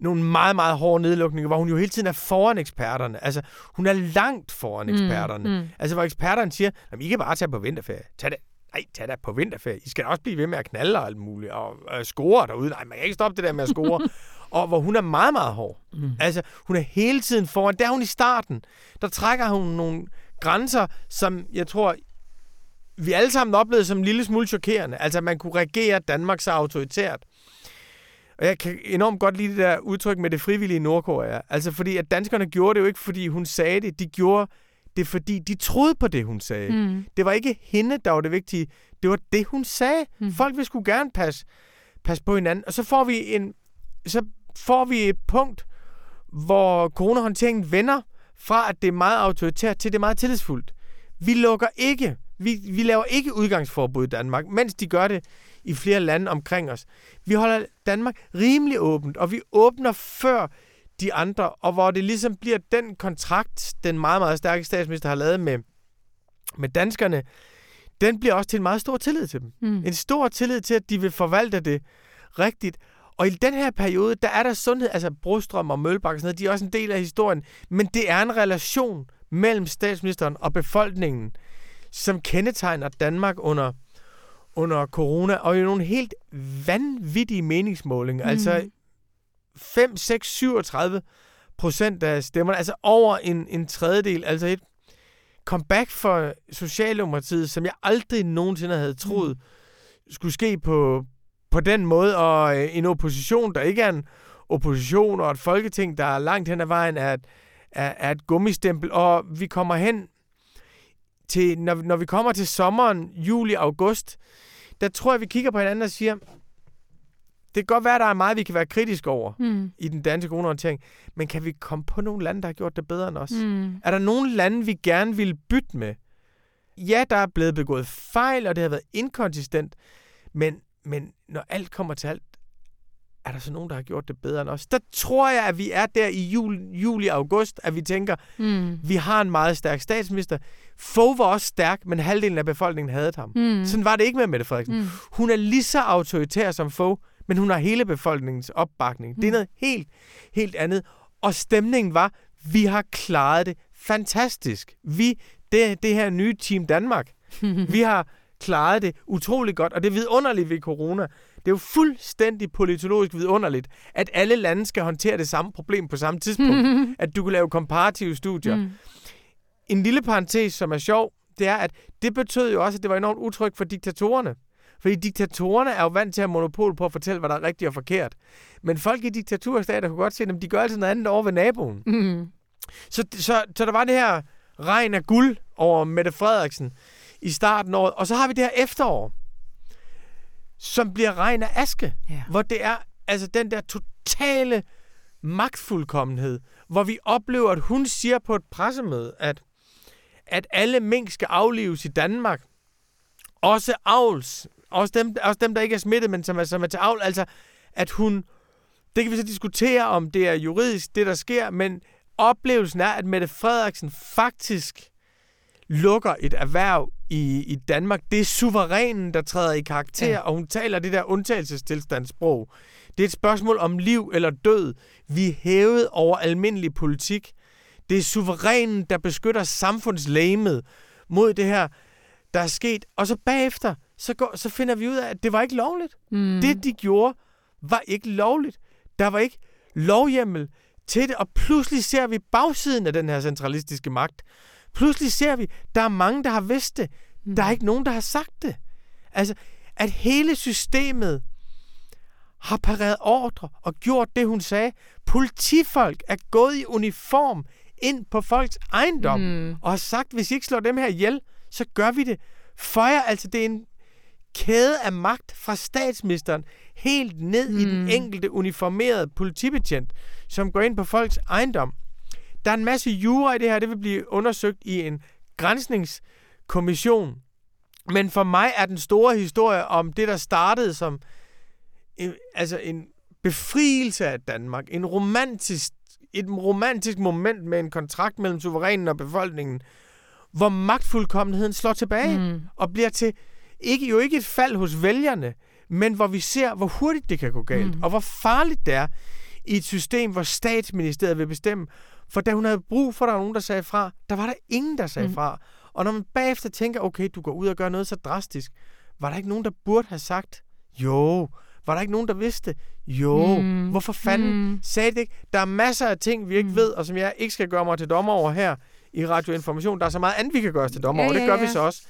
nogle meget, meget hårde nedlukninger, hvor hun jo hele tiden er foran eksperterne. Altså, hun er langt foran mm, eksperterne. Mm. Altså, hvor eksperterne siger, at I kan bare tage på vinterferie. Tag det. Nej, tag da på vinterferie. I skal også blive ved med at knalde og alt muligt, og øh, score derude. Nej, man kan ikke stoppe det der med at score. <laughs> og hvor hun er meget, meget hård. Mm. Altså, hun er hele tiden foran. Der er hun i starten. Der trækker hun nogle grænser, som jeg tror, vi alle sammen oplevede som en lille smule chokerende. Altså, man kunne regere Danmark så autoritært. Og jeg kan enormt godt lide det der udtryk med det frivillige Nordkorea. Altså, fordi at danskerne gjorde det jo ikke, fordi hun sagde det. De gjorde det, fordi de troede på det, hun sagde. Mm. Det var ikke hende, der var det vigtige. Det var det, hun sagde. Mm. Folk vil skulle gerne passe, passe på hinanden. Og så får vi en, så får vi et punkt, hvor coronahåndteringen vender fra, at det er meget autoritært, til det er meget tillidsfuldt. Vi lukker ikke, vi, vi laver ikke udgangsforbud i Danmark, mens de gør det i flere lande omkring os. Vi holder Danmark rimelig åbent, og vi åbner før de andre, og hvor det ligesom bliver den kontrakt, den meget, meget stærke statsminister har lavet med, med danskerne, den bliver også til en meget stor tillid til dem. Mm. En stor tillid til, at de vil forvalte det rigtigt. Og i den her periode, der er der sundhed, altså Brostrøm og Mølbak og sådan noget, de er også en del af historien, men det er en relation mellem statsministeren og befolkningen, som kendetegner Danmark under, under corona, og i nogle helt vanvittige meningsmålinger. Mm. Altså 5, 6, 37 procent af stemmerne, altså over en, en tredjedel, altså et comeback for Socialdemokratiet, som jeg aldrig nogensinde havde troet mm. skulle ske på, på den måde, og øh, en opposition, der ikke er en opposition, og et folketing, der er langt hen ad vejen, er et, er, er et gummistempel, og vi kommer hen til, når, når vi kommer til sommeren, juli, august, der tror jeg, vi kigger på hinanden og siger, det kan godt være, at der er meget, vi kan være kritiske over mm. i den danske coronahåndtering, men kan vi komme på nogle lande, der har gjort det bedre end os? Mm. Er der nogle lande, vi gerne vil bytte med? Ja, der er blevet begået fejl, og det har været inkonsistent, men, men når alt kommer til alt, er der så nogen, der har gjort det bedre end os? Der tror jeg, at vi er der i jul, juli august, at vi tænker, mm. vi har en meget stærk statsminister. Fogh var også stærk, men halvdelen af befolkningen havde ham. Mm. Sådan var det ikke med Mette Frederiksen. Mm. Hun er lige så autoritær som Fogh, men hun har hele befolkningens opbakning. Mm. Det er mm. noget helt, helt andet. Og stemningen var, vi har klaret det fantastisk. Vi, det, det her nye Team Danmark, <laughs> vi har klaret det utrolig godt, og det er vidunderligt ved corona. Det er jo fuldstændig politologisk vidunderligt, at alle lande skal håndtere det samme problem på samme tidspunkt. <laughs> at du kan lave komparative studier. Mm. En lille parentes, som er sjov, det er, at det betød jo også, at det var enormt utrygt for diktatorerne. Fordi diktatorerne er jo vant til at have monopol på at fortælle, hvad der er rigtigt og forkert. Men folk i diktaturstater kunne godt se, at de gør altid noget andet over ved naboen. Mm. Så, så, så der var det her regn af guld over Mette Frederiksen i starten af året. Og så har vi det her efterår, som bliver regn af aske. Yeah. Hvor det er altså den der totale magtfuldkommenhed, hvor vi oplever, at hun siger på et pressemøde, at, at alle mink skal aflives i Danmark. Også avls også dem, også dem, der ikke er smittet, men som er, som er til avl. Altså, at hun... Det kan vi så diskutere, om det er juridisk, det der sker, men oplevelsen er, at Mette Frederiksen faktisk lukker et erhverv i, i Danmark. Det er suverænen, der træder i karakter, ja. og hun taler det der undtagelsestilstandssprog. Det er et spørgsmål om liv eller død. Vi er hævet over almindelig politik. Det er suverænen, der beskytter samfundslægemet mod det her, der er sket. Og så bagefter, så, går, så finder vi ud af, at det var ikke lovligt. Mm. Det, de gjorde, var ikke lovligt. Der var ikke lovhjemmel til det, og pludselig ser vi bagsiden af den her centralistiske magt. Pludselig ser vi, der er mange, der har vidst det. Mm. Der er ikke nogen, der har sagt det. Altså, at hele systemet har pareret ordre og gjort det, hun sagde. Politifolk er gået i uniform ind på folks ejendom mm. og har sagt, hvis I ikke slår dem her ihjel, så gør vi det. Føjer, altså det er en kæde af magt fra statsministeren helt ned mm. i den mm. enkelte uniformerede politibetjent, som går ind på folks ejendom. Der er en masse jura i det her, det vil blive undersøgt i en grænsningskommission. Men for mig er den store historie om det, der startede som en, altså en befrielse af Danmark, en romantisk, et romantisk moment med en kontrakt mellem suverænen og befolkningen, hvor magtfuldkommenheden slår tilbage mm. og bliver til ikke jo ikke et fald hos vælgerne, men hvor vi ser, hvor hurtigt det kan gå galt, mm. og hvor farligt det er i et system, hvor statsministeriet vil bestemme. For da hun havde brug for, at der var nogen, der sagde fra, der var der ingen, der sagde mm. fra. Og når man bagefter tænker, okay, du går ud og gør noget så drastisk, var der ikke nogen, der burde have sagt, jo, var der ikke nogen, der vidste? Jo. Mm. Hvorfor fanden mm. sagde det ikke? Der er masser af ting, vi ikke mm. ved, og som jeg ikke skal gøre mig til dommer over her i radioinformation. Der er så meget andet, vi kan gøre os til dommer ja, over. Det gør ja, ja. vi så også.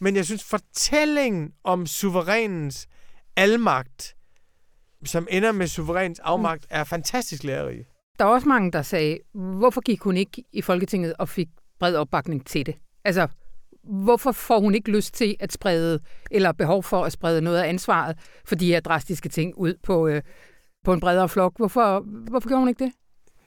Men jeg synes, fortællingen om suverænens almagt, som ender med suveræns afmagt, mm. er fantastisk lærerig. Der er også mange, der sagde, hvorfor gik hun ikke i Folketinget og fik bred opbakning til det? Altså, hvorfor får hun ikke lyst til at sprede, eller behov for at sprede noget af ansvaret for de her drastiske ting ud på, øh, på en bredere flok? Hvorfor, hvorfor gjorde hun ikke det?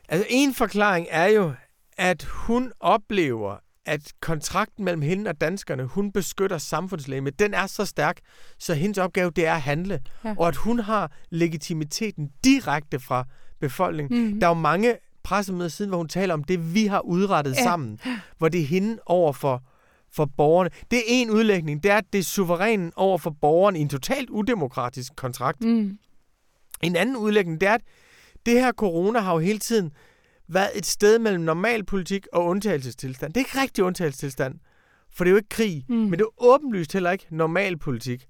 Altså, en forklaring er jo, at hun oplever, at kontrakten mellem hende og danskerne, hun beskytter samfundslægemet, den er så stærk, så hendes opgave det er at handle. Ja. Og at hun har legitimiteten direkte fra befolkningen. Mm-hmm. Der er jo mange pressemøder siden, hvor hun taler om det, vi har udrettet ja. sammen. Hvor det er hende over for, for borgerne. Det er en udlægning. Det er, at det er suverænen over for borgerne i en totalt udemokratisk kontrakt. Mm. En anden udlægning, det er, at det her corona har jo hele tiden været et sted mellem normal politik og undtagelsestilstand. Det er ikke rigtig undtagelsestilstand, for det er jo ikke krig, mm. men det er åbenlyst heller ikke normal politik.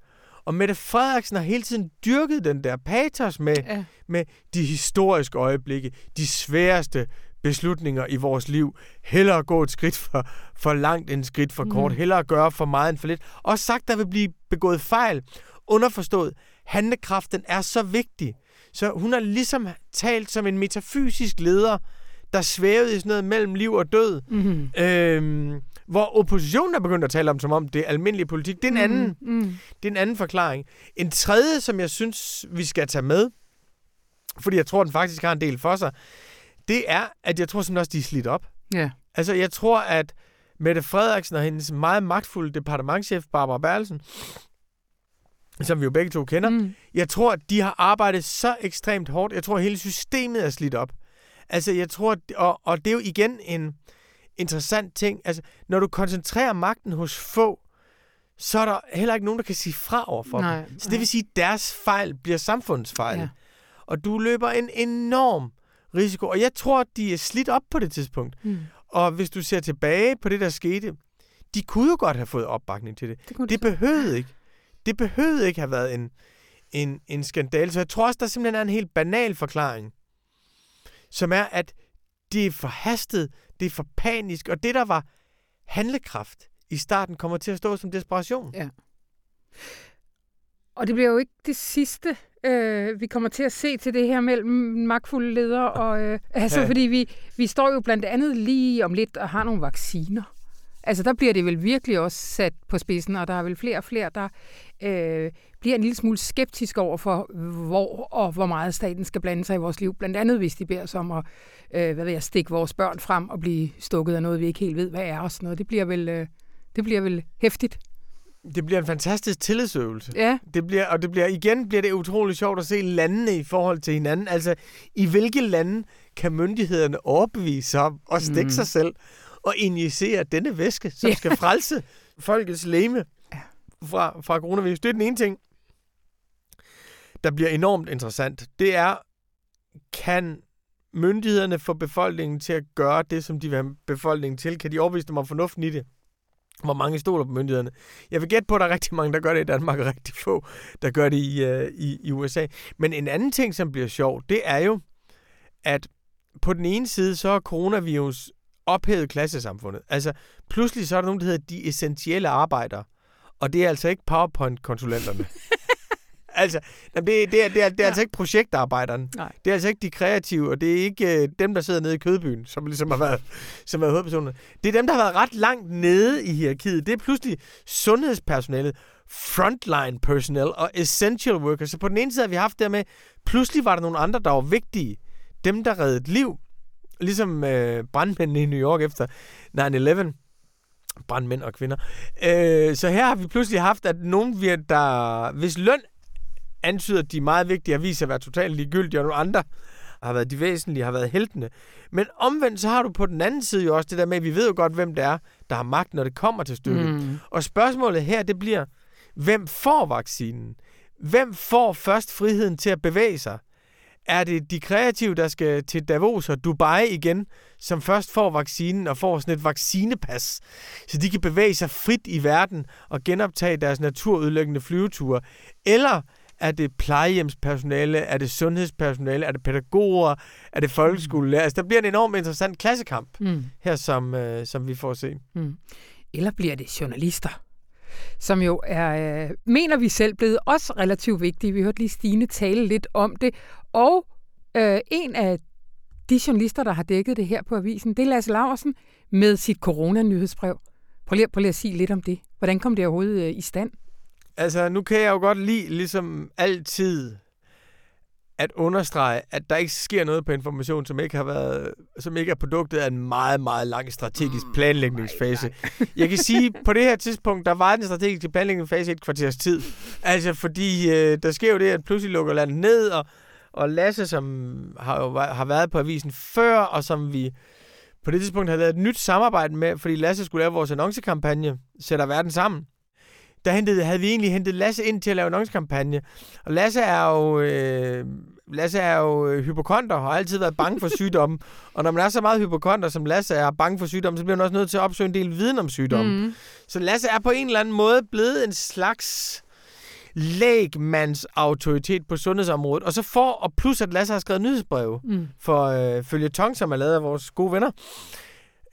Og Mette Frederiksen har hele tiden dyrket den der patos med, ja. med de historiske øjeblikke, de sværeste beslutninger i vores liv. Hellere gå et skridt for, for langt end et skridt for kort. Mm. Hellere gøre for meget end for lidt. Og sagt, der vil blive begået fejl. Underforstået, handlekraften er så vigtig. Så hun har ligesom talt som en metafysisk leder, der svævede i sådan noget mellem liv og død. Mm-hmm. Øhm, hvor oppositionen er begyndt at tale om, som om det er almindelig politik. Det er en, mm, anden, mm. Det er en anden forklaring. En tredje, som jeg synes, vi skal tage med, fordi jeg tror, den faktisk har en del for sig, det er, at jeg tror simpelthen også, de er slidt op. Ja. Altså, jeg tror, at Mette Frederiksen og hendes meget magtfulde departementchef, Barbara Berlsen, som vi jo begge to kender, mm. jeg tror, at de har arbejdet så ekstremt hårdt. Jeg tror, at hele systemet er slidt op. Altså, jeg tror, og, og det er jo igen en interessant ting. Altså, når du koncentrerer magten hos få, så er der heller ikke nogen, der kan sige fra over for nej, dem. Så det vil sige, at deres fejl bliver samfundsfejl. Ja. Og du løber en enorm risiko. Og jeg tror, at de er slidt op på det tidspunkt. Mm. Og hvis du ser tilbage på det, der skete, de kunne jo godt have fået opbakning til det. Det, det behøvede ikke. Det behøvede ikke have været en, en, en skandal. Så jeg tror også, der simpelthen er en helt banal forklaring som er, at det er for hastet, det er for panisk, og det, der var handlekraft i starten, kommer til at stå som desperation. Ja. Og det bliver jo ikke det sidste, øh, vi kommer til at se til det her mellem magtfulde ledere. Og, øh, <laughs> altså, ja. fordi vi, vi står jo blandt andet lige om lidt og har nogle vacciner. Altså, der bliver det vel virkelig også sat på spidsen, og der er vel flere og flere, der øh, bliver en lille smule skeptisk over for, hvor og hvor meget staten skal blande sig i vores liv. Blandt andet, hvis de beder os om at øh, hvad ved jeg, stikke vores børn frem og blive stukket af noget, vi ikke helt ved, hvad er og sådan noget. Det bliver vel, øh, det bliver vel hæftigt. Det bliver en fantastisk tillidsøvelse. Ja. Det bliver, og det bliver, igen bliver det utrolig sjovt at se landene i forhold til hinanden. Altså, i hvilke lande kan myndighederne overbevise sig om at stikke mm. sig selv og injicere denne væske, som ja. skal frelse folkets leme fra, fra coronavirus. Det er den ene ting, der bliver enormt interessant. Det er, kan myndighederne få befolkningen til at gøre det, som de vil have befolkningen til? Kan de overbevise dem om fornuften i det? Hvor mange stoler på myndighederne? Jeg vil gætte på, at der er rigtig mange, der gør det i Danmark, og rigtig få, der gør det i, uh, i, i USA. Men en anden ting, som bliver sjov, det er jo, at på den ene side, så er coronavirus ophævet klassesamfundet. Altså, pludselig så er der nogen, der hedder de essentielle arbejdere. Og det er altså ikke PowerPoint-konsulenterne. <laughs> altså, det, det, er, det, er, det er ja. altså ikke projektarbejderen. Nej. Det er altså ikke de kreative, og det er ikke uh, dem, der sidder nede i kødbyen, som ligesom har været, som har været hovedpersonerne. Det er dem, der har været ret langt nede i hierarkiet. Det er pludselig sundhedspersonalet, frontline personnel og essential workers. Så på den ene side har vi haft det med, pludselig var der nogle andre, der var vigtige. Dem, der reddede liv. Ligesom øh, brandmændene i New York efter 9-11 brandmænd og kvinder. Øh, så her har vi pludselig haft, at nogen, vi, der, hvis løn antyder, at de er meget vigtige, sig at være totalt ligegyldige, og nogle andre har været de væsentlige, har været heltene. Men omvendt, så har du på den anden side jo også det der med, at vi ved jo godt, hvem det er, der har magt, når det kommer til stykket. Mm. Og spørgsmålet her, det bliver, hvem får vaccinen? Hvem får først friheden til at bevæge sig? Er det de kreative, der skal til Davos og Dubai igen, som først får vaccinen og får sådan et vaccinepas, så de kan bevæge sig frit i verden og genoptage deres naturudlæggende flyveture? Eller er det plejehjemspersonale? Er det sundhedspersonale? Er det pædagoger? Er det folkeskolelærer? Altså, der bliver en enormt interessant klassekamp mm. her, som, øh, som vi får at se. Mm. Eller bliver det journalister? som jo er, øh, mener vi selv, blevet også relativt vigtige. Vi hørte lige Stine tale lidt om det. Og øh, en af de journalister, der har dækket det her på avisen, det er Lasse Laversen med sit corona-nyhedsbrev. Prøv lige, prøv lige at sige lidt om det. Hvordan kom det overhovedet øh, i stand? Altså, nu kan jeg jo godt lide, ligesom altid, at understrege, at der ikke sker noget på information, som ikke har været, som ikke er produktet af en meget, meget lang strategisk mm, planlægningsfase. Nej, nej. Jeg kan sige, <laughs> på det her tidspunkt, der var den strategiske planlægningsfase et kvarters tid. Altså, fordi øh, der sker jo det, at pludselig lukker landet ned, og, og Lasse, som har, jo, har været på avisen før, og som vi på det tidspunkt havde lavet et nyt samarbejde med, fordi Lasse skulle lave vores annoncekampagne, Sætter Verden Sammen der hentede, havde vi egentlig hentet Lasse ind til at lave annoncekampagne. Og Lasse er jo, øh, Lasse er jo øh, hypokonter og har altid været bange for sygdomme. <laughs> og når man er så meget hypokonter, som Lasse er bange for sygdomme, så bliver man også nødt til at opsøge en del viden om sygdomme. Mm. Så Lasse er på en eller anden måde blevet en slags lægmands autoritet på sundhedsområdet. Og så for, og plus at Lasse har skrevet nyhedsbreve mm. for øh, følge Tong, som er lavet af vores gode venner.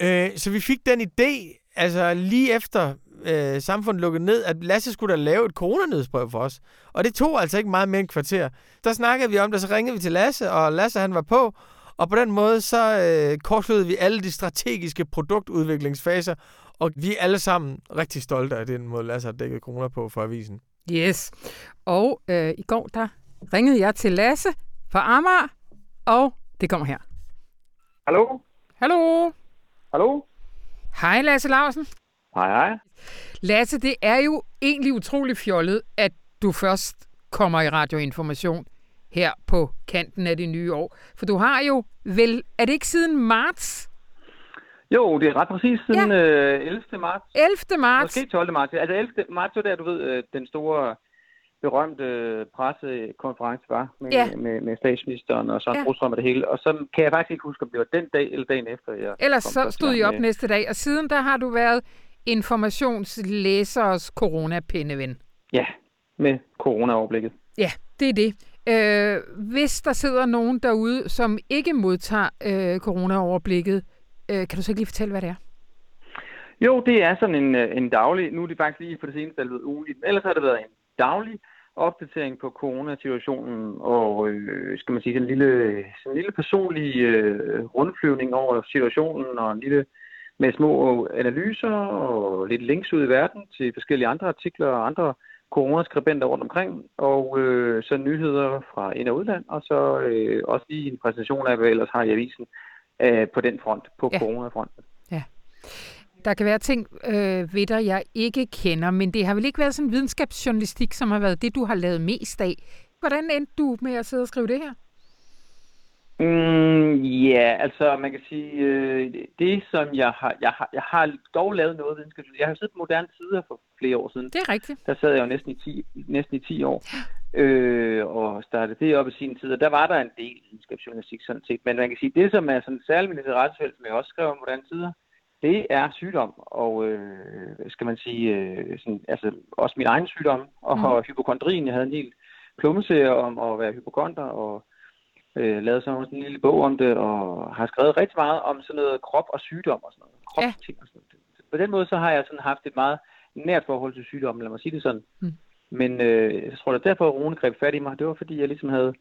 Øh, så vi fik den idé, altså lige efter øh, samfundet lukket ned, at Lasse skulle da lave et coronanødsbrev for os. Og det tog altså ikke meget mere end kvarter. Der snakkede vi om det, så ringede vi til Lasse, og Lasse han var på, og på den måde så øh, kortslutede vi alle de strategiske produktudviklingsfaser, og vi er alle sammen rigtig stolte af den måde, Lasse har dækket corona på for avisen. Yes. Og øh, i går, der ringede jeg til Lasse fra Amager, og det kommer her. Hallo? Hallo? Hallo? Hej Lasse Larsen. Hej, hej. Lasse, det er jo egentlig utrolig fjollet, at du først kommer i radioinformation her på kanten af det nye år. For du har jo vel, er det ikke siden marts? Jo, det er ret præcis siden ja. øh, 11. marts. 11. marts? Måske 12. marts. Altså 11. marts var der, du ved, øh, den store berømte pressekonference var med, ja. med, med statsministeren og Søren ja. Brostrøm og det hele. Og så kan jeg faktisk ikke huske, om det var den dag eller dagen efter. Jeg Ellers så stod I op med... næste dag, og siden der har du været informationslæsers corona-pindeven. Ja, med corona-overblikket. Ja, det er det. Øh, hvis der sidder nogen derude, som ikke modtager øh, corona-overblikket, øh, kan du så ikke lige fortælle, hvad det er? Jo, det er sådan en, øh, en daglig, nu er det faktisk lige på det seneste blevet ugenligt, men ellers har det været en daglig opdatering på coronasituationen og, øh, skal man sige, en lille, sådan en lille personlig øh, rundflyvning over situationen og en lille med små analyser og lidt links ud i verden til forskellige andre artikler og andre coronaskribenter rundt omkring, og øh, så nyheder fra ind- og udland, og så øh, også lige en præsentation af, hvad ellers har i avisen øh, på den front, på ja. coronafronten. Ja. Der kan være ting øh, ved dig, jeg ikke kender, men det har vel ikke været sådan videnskabsjournalistik, som har været det, du har lavet mest af. Hvordan endte du med at sidde og skrive det her? Mm, ja, yeah, altså man kan sige, øh, det som jeg har, jeg har, jeg har dog lavet noget videnskabsjournalistik. Jeg har siddet på moderne tider for flere år siden. Det er rigtigt. Der sad jeg jo næsten i 10, næsten i 10 år øh, og startede det op i sin tid, og der var der en del videnskabsjournalistik sådan set. Men man kan sige, det som er sådan særligt mit interessefelt, som jeg også skrev om moderne tider, det er sygdom, og øh, skal man sige, øh, sådan, altså også min egen sygdom, og mm. hypokondrien. Jeg havde en helt klummeserie om at være hypokonter, og øh, lavet sådan en lille bog om det, og har skrevet rigtig meget om sådan noget krop og sygdom og sådan noget. Kropsting ja. og sådan noget. På den måde så har jeg sådan haft et meget nært forhold til sygdommen, lad mig sige det sådan. Mm. Men øh, jeg tror, da derfor Rune greb fat i mig, det var fordi, jeg ligesom havde,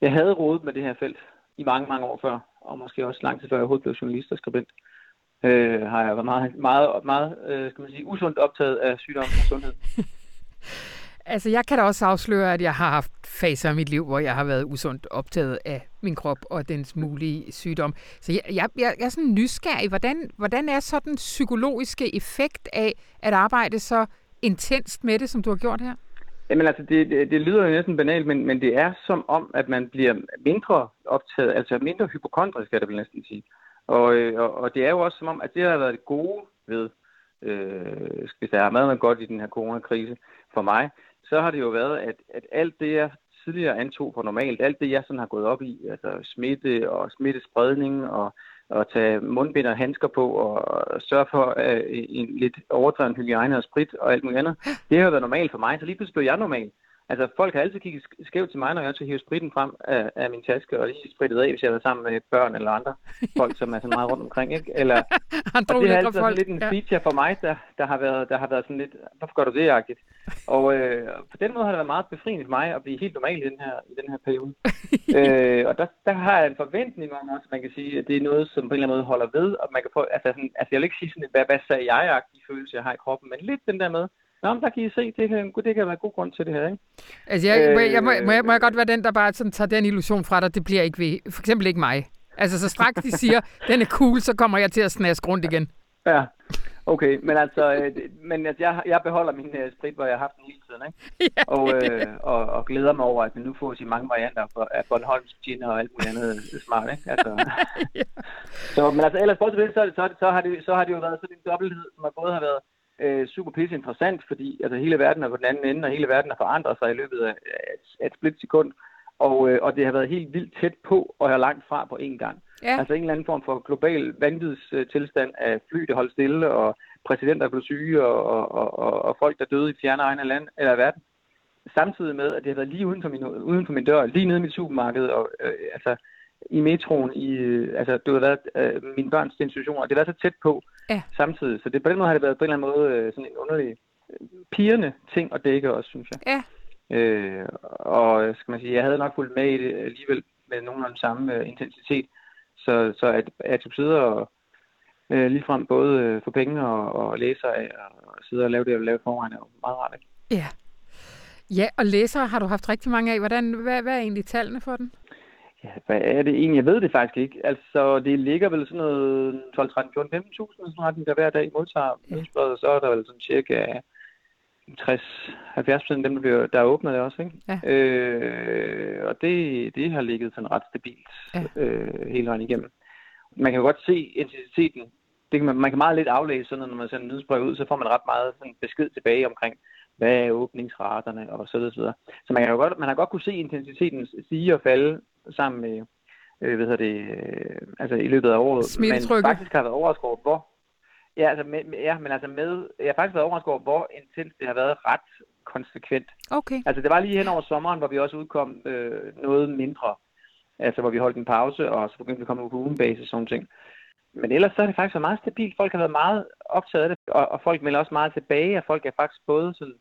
jeg havde rodet med det her felt i mange, mange år før, og måske også lang tid før jeg overhovedet blev journalist og skribent, øh, har jeg været meget, meget, meget øh, skal man sige, usundt optaget af sygdom og sundhed. <laughs> Altså, jeg kan da også afsløre, at jeg har haft faser i mit liv, hvor jeg har været usundt optaget af min krop og dens mulige sygdom. Så jeg, jeg, jeg, jeg er sådan nysgerrig. Hvordan, hvordan er så den psykologiske effekt af at arbejde så intenst med det, som du har gjort her? Jamen altså, det, det, det lyder jo næsten banalt, men, men det er som om, at man bliver mindre optaget, altså mindre hypokondrisk, skal jeg vil næsten sige. Og, øh, og, og det er jo også som om, at det har været det gode ved, øh, skal vi sige, meget været godt i den her coronakrise for mig, så har det jo været, at, at alt det, jeg tidligere antog for normalt, alt det, jeg sådan har gået op i, altså smitte og smittespredning og, og tage mundbind og handsker på og sørge for uh, en lidt overdreven hygiejne og sprit og alt muligt andet, det har været normalt for mig, så lige pludselig blev jeg normal. Altså, folk har altid kigget skævt til mig, når jeg skal hive spritten frem af, af min taske og lige sprittet af, hvis jeg har været sammen med børn eller andre folk, som er så meget rundt omkring, ikke? Eller, <laughs> Andre og det har altid folk, lidt en feature for mig, der, der, har været, der har været sådan lidt, hvorfor gør du det, agtigt? Og øh, på den måde har det været meget befriende for mig at blive helt normal i den her, i den her periode. <laughs> øh, og der, der har jeg en forventning om også, man kan sige, at det er noget, som på en eller anden måde holder ved, og man kan få, altså, sådan, altså jeg vil ikke sige sådan, hvad, hvad sagde jeg-agtige følelse, jeg har i kroppen, men lidt den der med, Nå, men der kan I se, det kan, det kan være god grund til det her, ikke? Altså, jeg, må, jeg, må, Øh, må, jeg, må jeg godt være den, der bare sådan tager den illusion fra dig, det bliver ikke ved. For eksempel ikke mig. Altså, så straks de siger, <laughs> den er cool, så kommer jeg til at snaske rundt igen. Ja, okay, men altså, øh, men altså, jeg, jeg beholder min øh, sprit, hvor jeg har haft den hele tiden, ikke? <laughs> Ja. Og, øh, og, og glæder mig over, at vi nu får i mange varianter for, af Bornholms gin og alt muligt andet smart, ikke? Altså, <laughs> så, men altså, ellers bortset så, så, så, har det, så har det jo været sådan en dobbelthed, som har både har været øh, super pisse interessant, fordi altså, hele verden er på den anden ende, og hele verden har forandret sig i løbet af, af, et- et splitsekund. Og, øh, og det har været helt vildt tæt på, og er langt fra på én gang. Ja. Altså en eller anden form for global vanvidstilstand af fly, der holdt stille, og præsidenter, der blev syge, og, og, og, og, folk, der døde i fjerne egne land, eller verden. Samtidig med, at det har været lige uden for min, uden for min dør, lige nede i mit supermarked, og øh, altså i metroen, i, øh, altså det har været øh, mine børns institutioner, og det har været så tæt på Ja. samtidig. Så det, på den måde har det været på en eller anden måde øh, sådan en underlig øh, pigerne ting at dække også, synes jeg. Ja. Øh, og skal man sige, jeg havde nok fulgt med i det alligevel med nogenlunde samme øh, intensitet. Så, så at, at jeg sidder og øh, ligefrem både øh, få penge og, og læser af og sidde og lave det, jeg lave forvejen, er jo meget rart. Ikke? Ja. Ja, og læsere har du haft rigtig mange af. Hvordan, hvad, hvad er egentlig tallene for den? Ja, hvad er det egentlig? Jeg ved det faktisk ikke. Altså, det ligger vel sådan noget 12, 13, 14, 15.000, sådan retning, der hver dag modtager Ja. nyhedsbrevet, og så er der vel sådan cirka 60-70 procent af dem, der, bliver, der åbner det også. Ikke? Ja. Øh, og det, det har ligget sådan ret stabilt Ja. øh, hele vejen igennem. Man kan jo godt se intensiteten. Det kan man, man kan meget lidt aflæse, sådan, når man sender nyhedsbrev ud, så får man ret meget sådan besked tilbage omkring, hvad er åbningsraterne og så videre. Så, videre. så man, kan jo godt, man har godt kunne se intensiteten stige og falde sammen med, øh, hvad hedder det, øh, altså i løbet af året. Men faktisk har jeg været overrasket over, hvor, ja, altså med, ja, men altså med, jeg har faktisk været overrasket over, hvor intens det har været ret konsekvent. Okay. Altså det var lige hen over sommeren, hvor vi også udkom øh, noget mindre. Altså hvor vi holdt en pause, og så begyndte vi at komme på ugenbasis og sådan ting. Men ellers så er det faktisk været meget stabilt. Folk har været meget optaget af det, og, og folk melder også meget tilbage, og folk er faktisk både sådan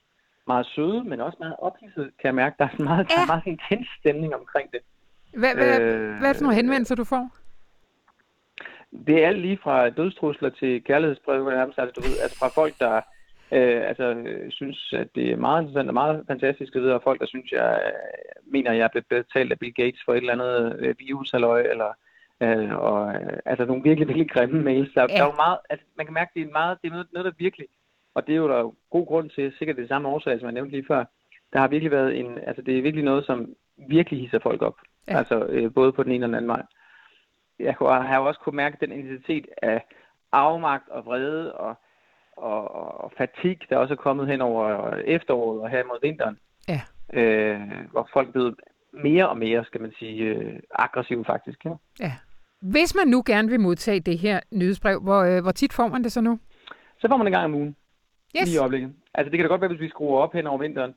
meget søde, men også meget ophidset, kan jeg mærke. Der er sådan meget, der er meget intens stemning omkring det. Hvad, hvad, Øh, hvad er det for nogle henvendelser, du får? Det er alt lige fra dødstrusler til kærlighedsbreve, nærmest, altså, du ved, altså fra folk, der øh, altså, øh, synes, at det er meget interessant og meget fantastisk at vide, og folk, der synes, jeg øh, mener, jeg er blevet betalt af Bill Gates for et eller andet øh, virushalløj, eller øh, og, øh, altså nogle virkelig, virkelig grimme mails. Der, Ja. der er jo meget, altså, man kan mærke, at det er, meget, det er noget, noget, der virkelig, og det er jo der god grund til, sikkert det samme årsag, som jeg nævnte lige før, der har virkelig været en, altså det er virkelig noget, som virkelig hisser folk op. Ja. Altså øh, både på den ene og den anden vej jeg kunne- har også kunne mærke den intensitet af afmagt og vrede og, og, og fatigue, der også er kommet hen over efteråret og her mod vinteren. Ja. Øh, hvor folk blevet mere og mere, skal man sige, øh, aggressive faktisk. Ja. Ja. Hvis man nu gerne vil modtage det her nyhedsbrev, hvor, øh, hvor tit får man det så nu? Så får man en gang om ugen, Yes. lige i øjeblikket. Altså det kan da godt være, hvis vi skruer op hen over vinteren,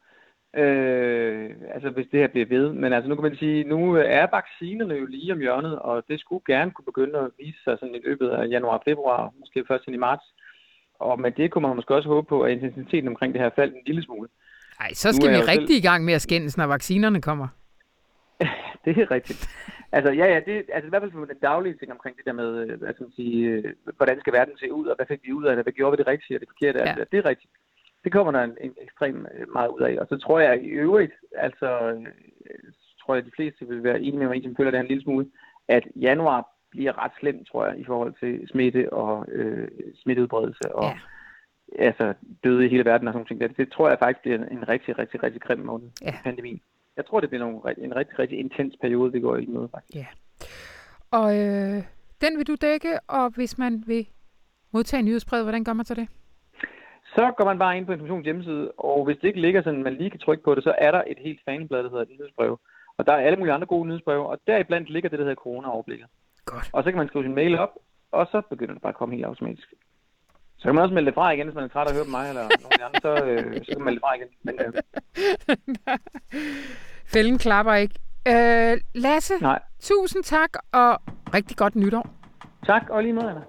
øh, altså hvis det her bliver ved. Men altså nu kan man sige, nu er vaccinerne jo lige om hjørnet, og det skulle gerne kunne begynde at vise sig sådan i løbet af januar og februar, måske først ind i marts. Og med det kunne man måske også håbe på, at intensiteten omkring det her faldt en lille smule. Nej, så skal vi rigtig selv... i gang med at skændes, når vaccinerne kommer. <laughs> det er rigtigt. Altså, ja, ja, det, altså i hvert fald for den daglige ting omkring det der med, øh, hvad skal man sige, øh, hvordan skal verden se ud, og hvad fik vi ud af det, hvad gjorde vi det rigtige og det forkerte, ja. altså, det er rigtigt. Det kommer der en, en ekstrem øh, meget ud af, og så tror jeg i øvrigt, altså, tror jeg, at de fleste vil være enige med mig, som føler det her en lille smule, at januar bliver ret slemt, tror jeg, i forhold til smitte og øh, smitteudbredelse og ja. altså, døde i hele verden og sådan ting. Det, det tror jeg faktisk bliver en rigtig, rigtig, rigtig grim måned, ja. pandemien jeg tror, det bliver nogle, en rigtig, rigtig intens periode, vi går i møde, faktisk. Ja. Og øh, den vil du dække, og hvis man vil modtage nyhedsbrevet, hvordan gør man så det? Så går man bare ind på Informations hjemmeside, og hvis det ikke ligger sådan, man lige kan trykke på det, så er der et helt fanblad, der hedder nyhedsbrev. Og der er alle mulige andre gode nyhedsbreve, og deriblandt ligger det, der hedder corona-overblikket. Godt. Og så kan man skrive sin mail op, og så begynder det bare at komme helt automatisk. Så kan man også melde det fra igen, hvis man er træt af at høre på mig eller nogen andre, så, øh, så kan man melde det fra igen. Men, øh. <laughs> Fælden klapper ikke. Øh, Lasse, Nej. tusind tak, og rigtig godt nytår. Tak, og lige måde, Anna.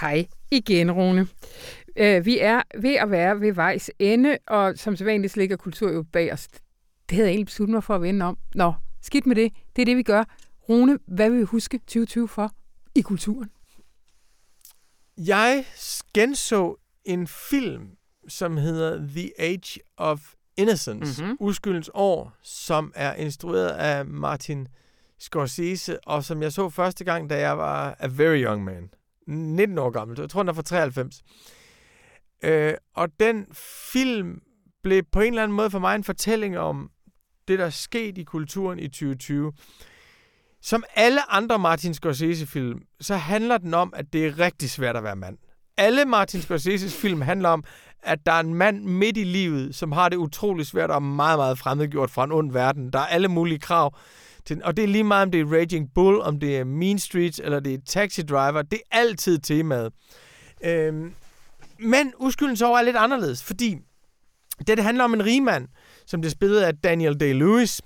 Hej igen, Rune. Uh, vi er ved at være ved vejs ende, og som sædvanligt ligger kultur jo bag os. Det havde jeg egentlig besluttet mig for at vende om. Nå, skidt med det. Det er det, vi gør. Rune, hvad vil vi huske 2020 for i kulturen? Jeg genså en film, som hedder The Age of Innocence, mm-hmm. Uskyldens år, som er instrueret af Martin Scorsese, og som jeg så første gang, da jeg var a very young man. 19 år gammel. Jeg tror, den er fra 93. Øh, og den film blev på en eller anden måde for mig en fortælling om det, der skete i kulturen i 2020. Som alle andre Martin Scorsese-film, så handler den om, at det er rigtig svært at være mand. Alle Martin Scorseses film handler om, at der er en mand midt i livet, som har det utrolig svært og meget, meget fremmedgjort fra en ond verden. Der er alle mulige krav. Til, og det er lige meget, om det er Raging Bull, om det er Mean Streets, eller det er Taxi Driver. Det er altid temaet. Øhm, men uskyldens år er lidt anderledes, fordi det, det handler om en rigmand, som det spillet af Daniel Day-Lewis,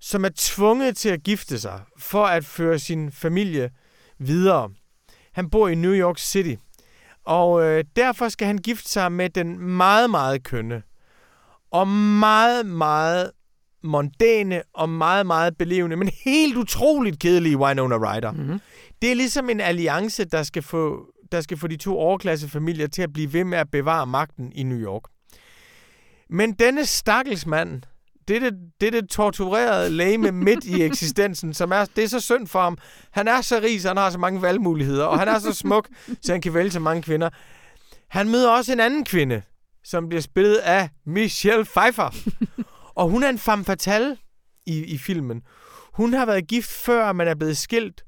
som er tvunget til at gifte sig for at føre sin familie videre. Han bor i New York City, og øh, derfor skal han gifte sig med den meget, meget kønne og meget, meget mondæne og meget, meget belevende, men helt utroligt kedelige Winona Ryder. Mm-hmm. Det er ligesom en alliance, der skal få der skal få de to overklassefamilier til at blive ved med at bevare magten i New York. Men denne stakkelsmand, det er det, det, det torturerede læge midt i eksistensen, som er, det er så synd for ham. Han er så rig, så han har så mange valgmuligheder, og han er så smuk, så han kan vælge så mange kvinder. Han møder også en anden kvinde, som bliver spillet af Michelle Pfeiffer. Og hun er en femme fatale i, i filmen. Hun har været gift før, man er blevet skilt.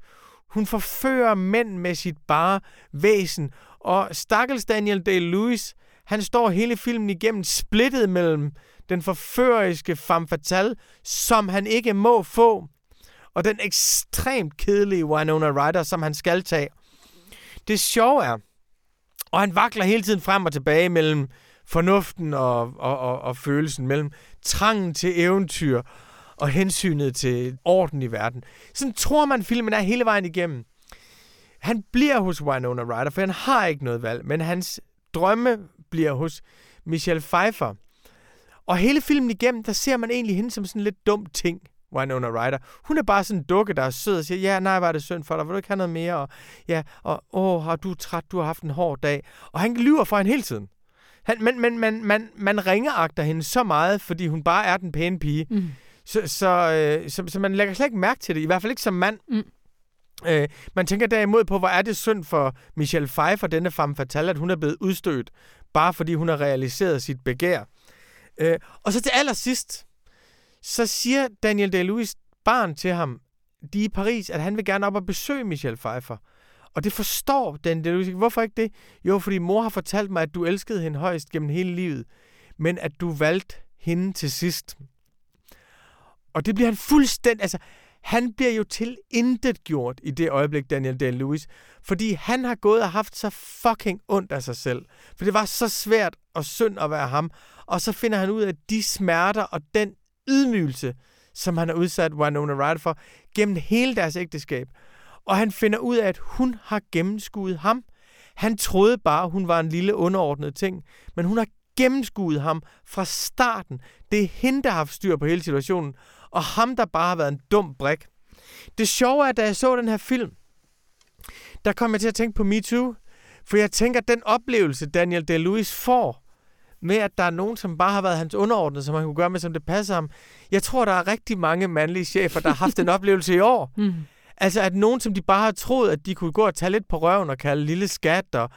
Hun forfører mænd med sit bare væsen, og stakkels Daniel Day-Lewis, han står hele filmen igennem splittet mellem den forføreriske femme fatale, som han ikke må få, og den ekstremt kedelige Winona Ryder, som han skal tage. Det sjove er, og han vakler hele tiden frem og tilbage mellem fornuften og, og, og, og følelsen, mellem trangen til eventyr og hensynet til orden i verden. Sådan tror man, filmen er hele vejen igennem. Han bliver hos Winona Ryder, for han har ikke noget valg, men hans drømme bliver hos Michelle Pfeiffer. Og hele filmen igennem, der ser man egentlig hende som sådan en lidt dum ting, Winona Ryder. Hun er bare sådan en dukke, der er sød og siger, ja, nej, var det synd for dig, vil du ikke have noget mere? Og, ja, og åh, har du træt, du har haft en hård dag. Og han lyver for hende hele tiden. Han, men men man, man, man ringeagter hende så meget, fordi hun bare er den pæne pige. Mm. Så, så, øh, så, så man lægger slet ikke mærke til det, i hvert fald ikke som mand. Mm. Øh, man tænker derimod på, hvor er det synd for Michelle Pfeiffer, denne femme fatale, at hun er blevet udstødt, bare fordi hun har realiseret sit begær. Øh, og så til allersidst, så siger Daniel Day-Lewis barn til ham, de i Paris, at han vil gerne op og besøge Michelle Pfeiffer. Og det forstår den. Det, Hvorfor ikke det? Jo, fordi mor har fortalt mig, at du elskede hende højst gennem hele livet, men at du valgte hende til sidst. Og det bliver han fuldstændig... Altså, han bliver jo til intet gjort i det øjeblik, Daniel Day-Lewis, fordi han har gået og haft så fucking ondt af sig selv. For det var så svært og synd at være ham, og så finder han ud af de smerter og den ydmygelse, som han har udsat Winona Ryder for, gennem hele deres ægteskab. Og han finder ud af, at hun har gennemskuet ham. Han troede bare, hun var en lille underordnet ting, men hun har gennemskuet ham fra starten. Det er hende, der har haft styr på hele situationen, og ham, der bare har været en dum brik. Det sjove er, at da jeg så den her film, der kom jeg til at tænke på Me Too, for jeg tænker, at den oplevelse, Daniel Day-Lewis får, med at der er nogen, som bare har været hans underordnede, som han kunne gøre med, som det passer ham. Jeg tror, der er rigtig mange mandlige chefer, der har haft en <laughs> oplevelse i år. Mm. Altså, at nogen, som de bare har troet, at de kunne gå og tage lidt på røven og kalde lille skat og,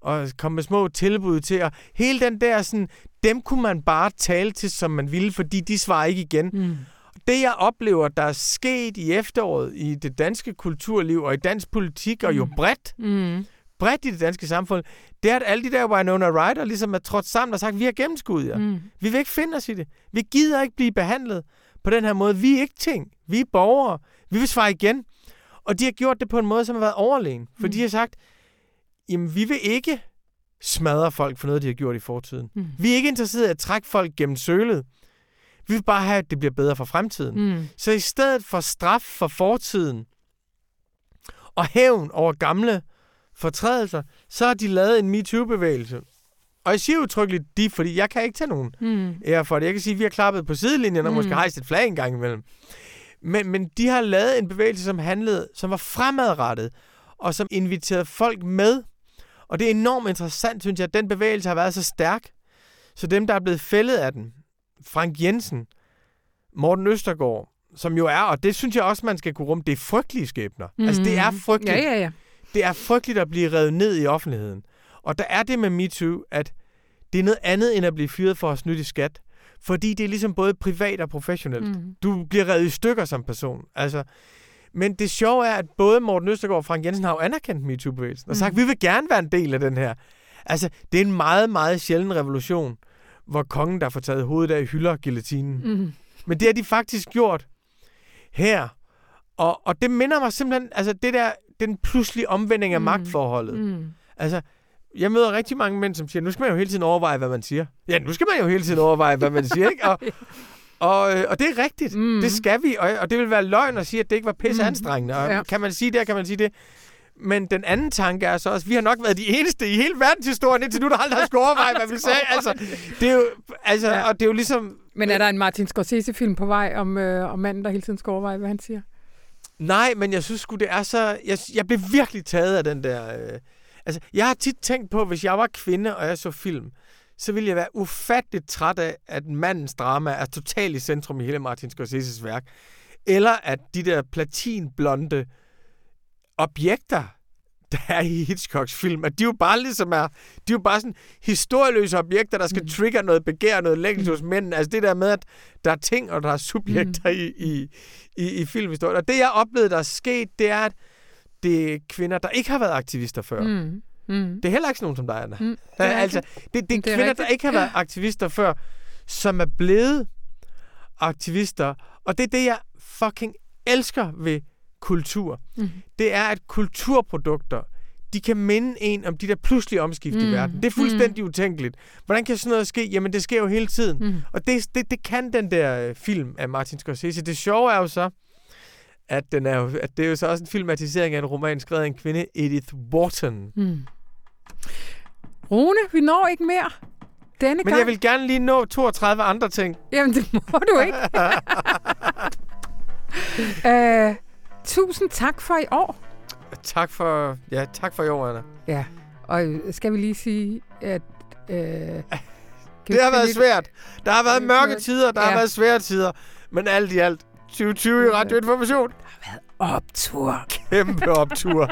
og komme med små tilbud til. Og hele den der sådan, dem kunne man bare tale til, som man ville, fordi de svarer ikke igen. Mm. Det, jeg oplever, der er sket i efteråret i det danske kulturliv og i dansk politik, og jo mm. bredt, mm. bredt i det danske samfund, det er, at alle de der Winona Ryder ligesom er trådt sammen og sagt, vi har gennemskuddet jer. Mm. Vi vil ikke finde os i det. Vi gider ikke blive behandlet på den her måde. Vi er ikke ting. Vi er borgere. Vi vil svare igen. Og de har gjort det på en måde, som har været overlegen. For mm. de har sagt, jamen vi vil ikke smadre folk for noget, de har gjort i fortiden. Mm. Vi er ikke interesseret i at trække folk gennem sølet. Vi vil bare have, at det bliver bedre for fremtiden. Mm. Så i stedet for straf for fortiden og hævn over gamle fortrædelser, så har de lavet en MeToo-bevægelse. Og jeg siger utryggeligt de, fordi jeg kan ikke tage nogen mm. ære for det. Jeg kan sige, at vi har klappet på sidelinjen og mm. måske hejst et flag en gang imellem. Men, men de har lavet en bevægelse, som handlede, som var fremadrettet, og som inviterede folk med. Og det er enormt interessant, synes jeg, at den bevægelse har været så stærk. Så dem, der er blevet fældet af den, Frank Jensen, Morten Østergaard, som jo er, og det synes jeg også, man skal kunne rumme, det er frygtelige skæbner. Mm. Altså, det er frygteligt. Ja, ja, ja. Det er frygteligt at blive revet ned i offentligheden. Og der er det med MeToo, at det er noget andet end at blive fyret for at snyde i skat. Fordi det er ligesom både privat og professionelt. Mm. Du bliver revet i stykker som person. Altså, men det sjove er, at både Morten Østergaard og Frank Jensen har jo anerkendt MeToo-bevægelsen og sagt, mm. vi vil gerne være en del af den her. Altså, det er en meget, meget sjælden revolution, hvor kongen, der får taget hovedet af, hylder guillotinen. Mm. Men det har de faktisk gjort her. Og, og det minder mig simpelthen, altså det der, den pludselige omvending af mm. magtforholdet. Mm. Altså, jeg møder rigtig mange mænd, som siger, nu skal man jo hele tiden overveje, hvad man siger. Ja, nu skal man jo hele tiden overveje, hvad man siger, ikke? Og, <laughs> og, øh, og det er rigtigt. Mm. Det skal vi. Og, og det vil være løgn at sige, at det ikke var pisse mm. anstrengende. Og ja. kan man sige det, kan man sige det. Men den anden tanke er så også, at vi har nok været de eneste i hele verdenshistorien indtil nu, der aldrig har skulle overveje, hvad vi <laughs> sagde. Altså, det er jo, altså, ja. og det er jo ligesom... Men er der en Martin Scorsese-film på vej om, øh, om manden, der hele tiden skal overveje, hvad han siger? Nej, men jeg synes sgu, det er så... Jeg, jeg blev virkelig taget af den der... Øh, altså, jeg har tit tænkt på, hvis jeg var kvinde, og jeg så film, så ville jeg være ufatteligt træt af, at mandens drama er totalt i centrum i hele Martin Scorseses værk. Eller at de der platinblonde objekter, der er i Hitchcocks film, at de jo bare ligesom er, de er jo bare sådan historieløse objekter, der skal mm. trigge noget begær, noget længsel hos mænd. Altså det der med, at der er ting, og der er subjekter mm. i, i, i, i filmhistorien. Og det, jeg oplevede, der er sket, det er, at det er kvinder, der ikke har været aktivister før. Mm. Mm. Det er heller ikke sådan nogen som dig, Anna. Mm. Det er, altså, det, det er det kvinder, rigtigt. der ikke har været aktivister før, som er blevet aktivister. Og det er det, jeg fucking elsker ved kultur. Mm. Det er, at kulturprodukter, de kan minde en om de der pludselige omskift mm. i verden. Det er fuldstændig mm. utænkeligt. Hvordan kan sådan noget ske? Jamen, det sker jo hele tiden. Mm. Og det, det, det kan den der øh, film af Martin Scorsese. Det sjove er jo så, at, den er jo, at det er jo så også en filmatisering af en roman skrevet af en kvinde, Edith Wharton. Mm. Rune, vi når ikke mere denne Men gang. jeg vil gerne lige nå 32 andre ting. Jamen, det må du ikke. uh, <laughs> tusind tak for i år. Tak for, ja, tak for i år, Anna. Ja, og skal vi lige sige, at... Uh, <laughs> det har været lidt... svært. Der har været mørke tider, der ja. har været svære tider. Men alt i alt, 2020 i Radioinformation. Der har været optur. Kæmpe optur. <laughs>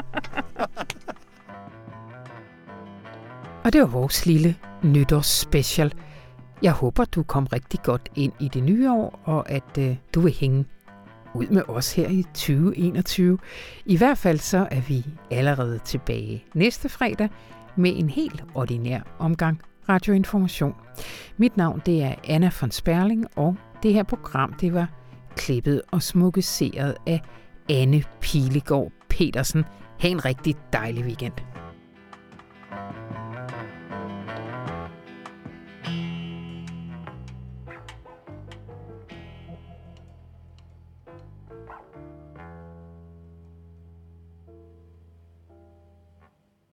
Og det var vores lille nytårsspecial. Jeg håber, du kom rigtig godt ind i det nye år, og at øh, du vil hænge ud med os her i 2021. I hvert fald så er vi allerede tilbage næste fredag med en helt ordinær omgang radioinformation. Mit navn det er Anna von Sperling, og det her program det var klippet og smukkeseret af Anne Pilegaard Petersen. Ha' en rigtig dejlig weekend.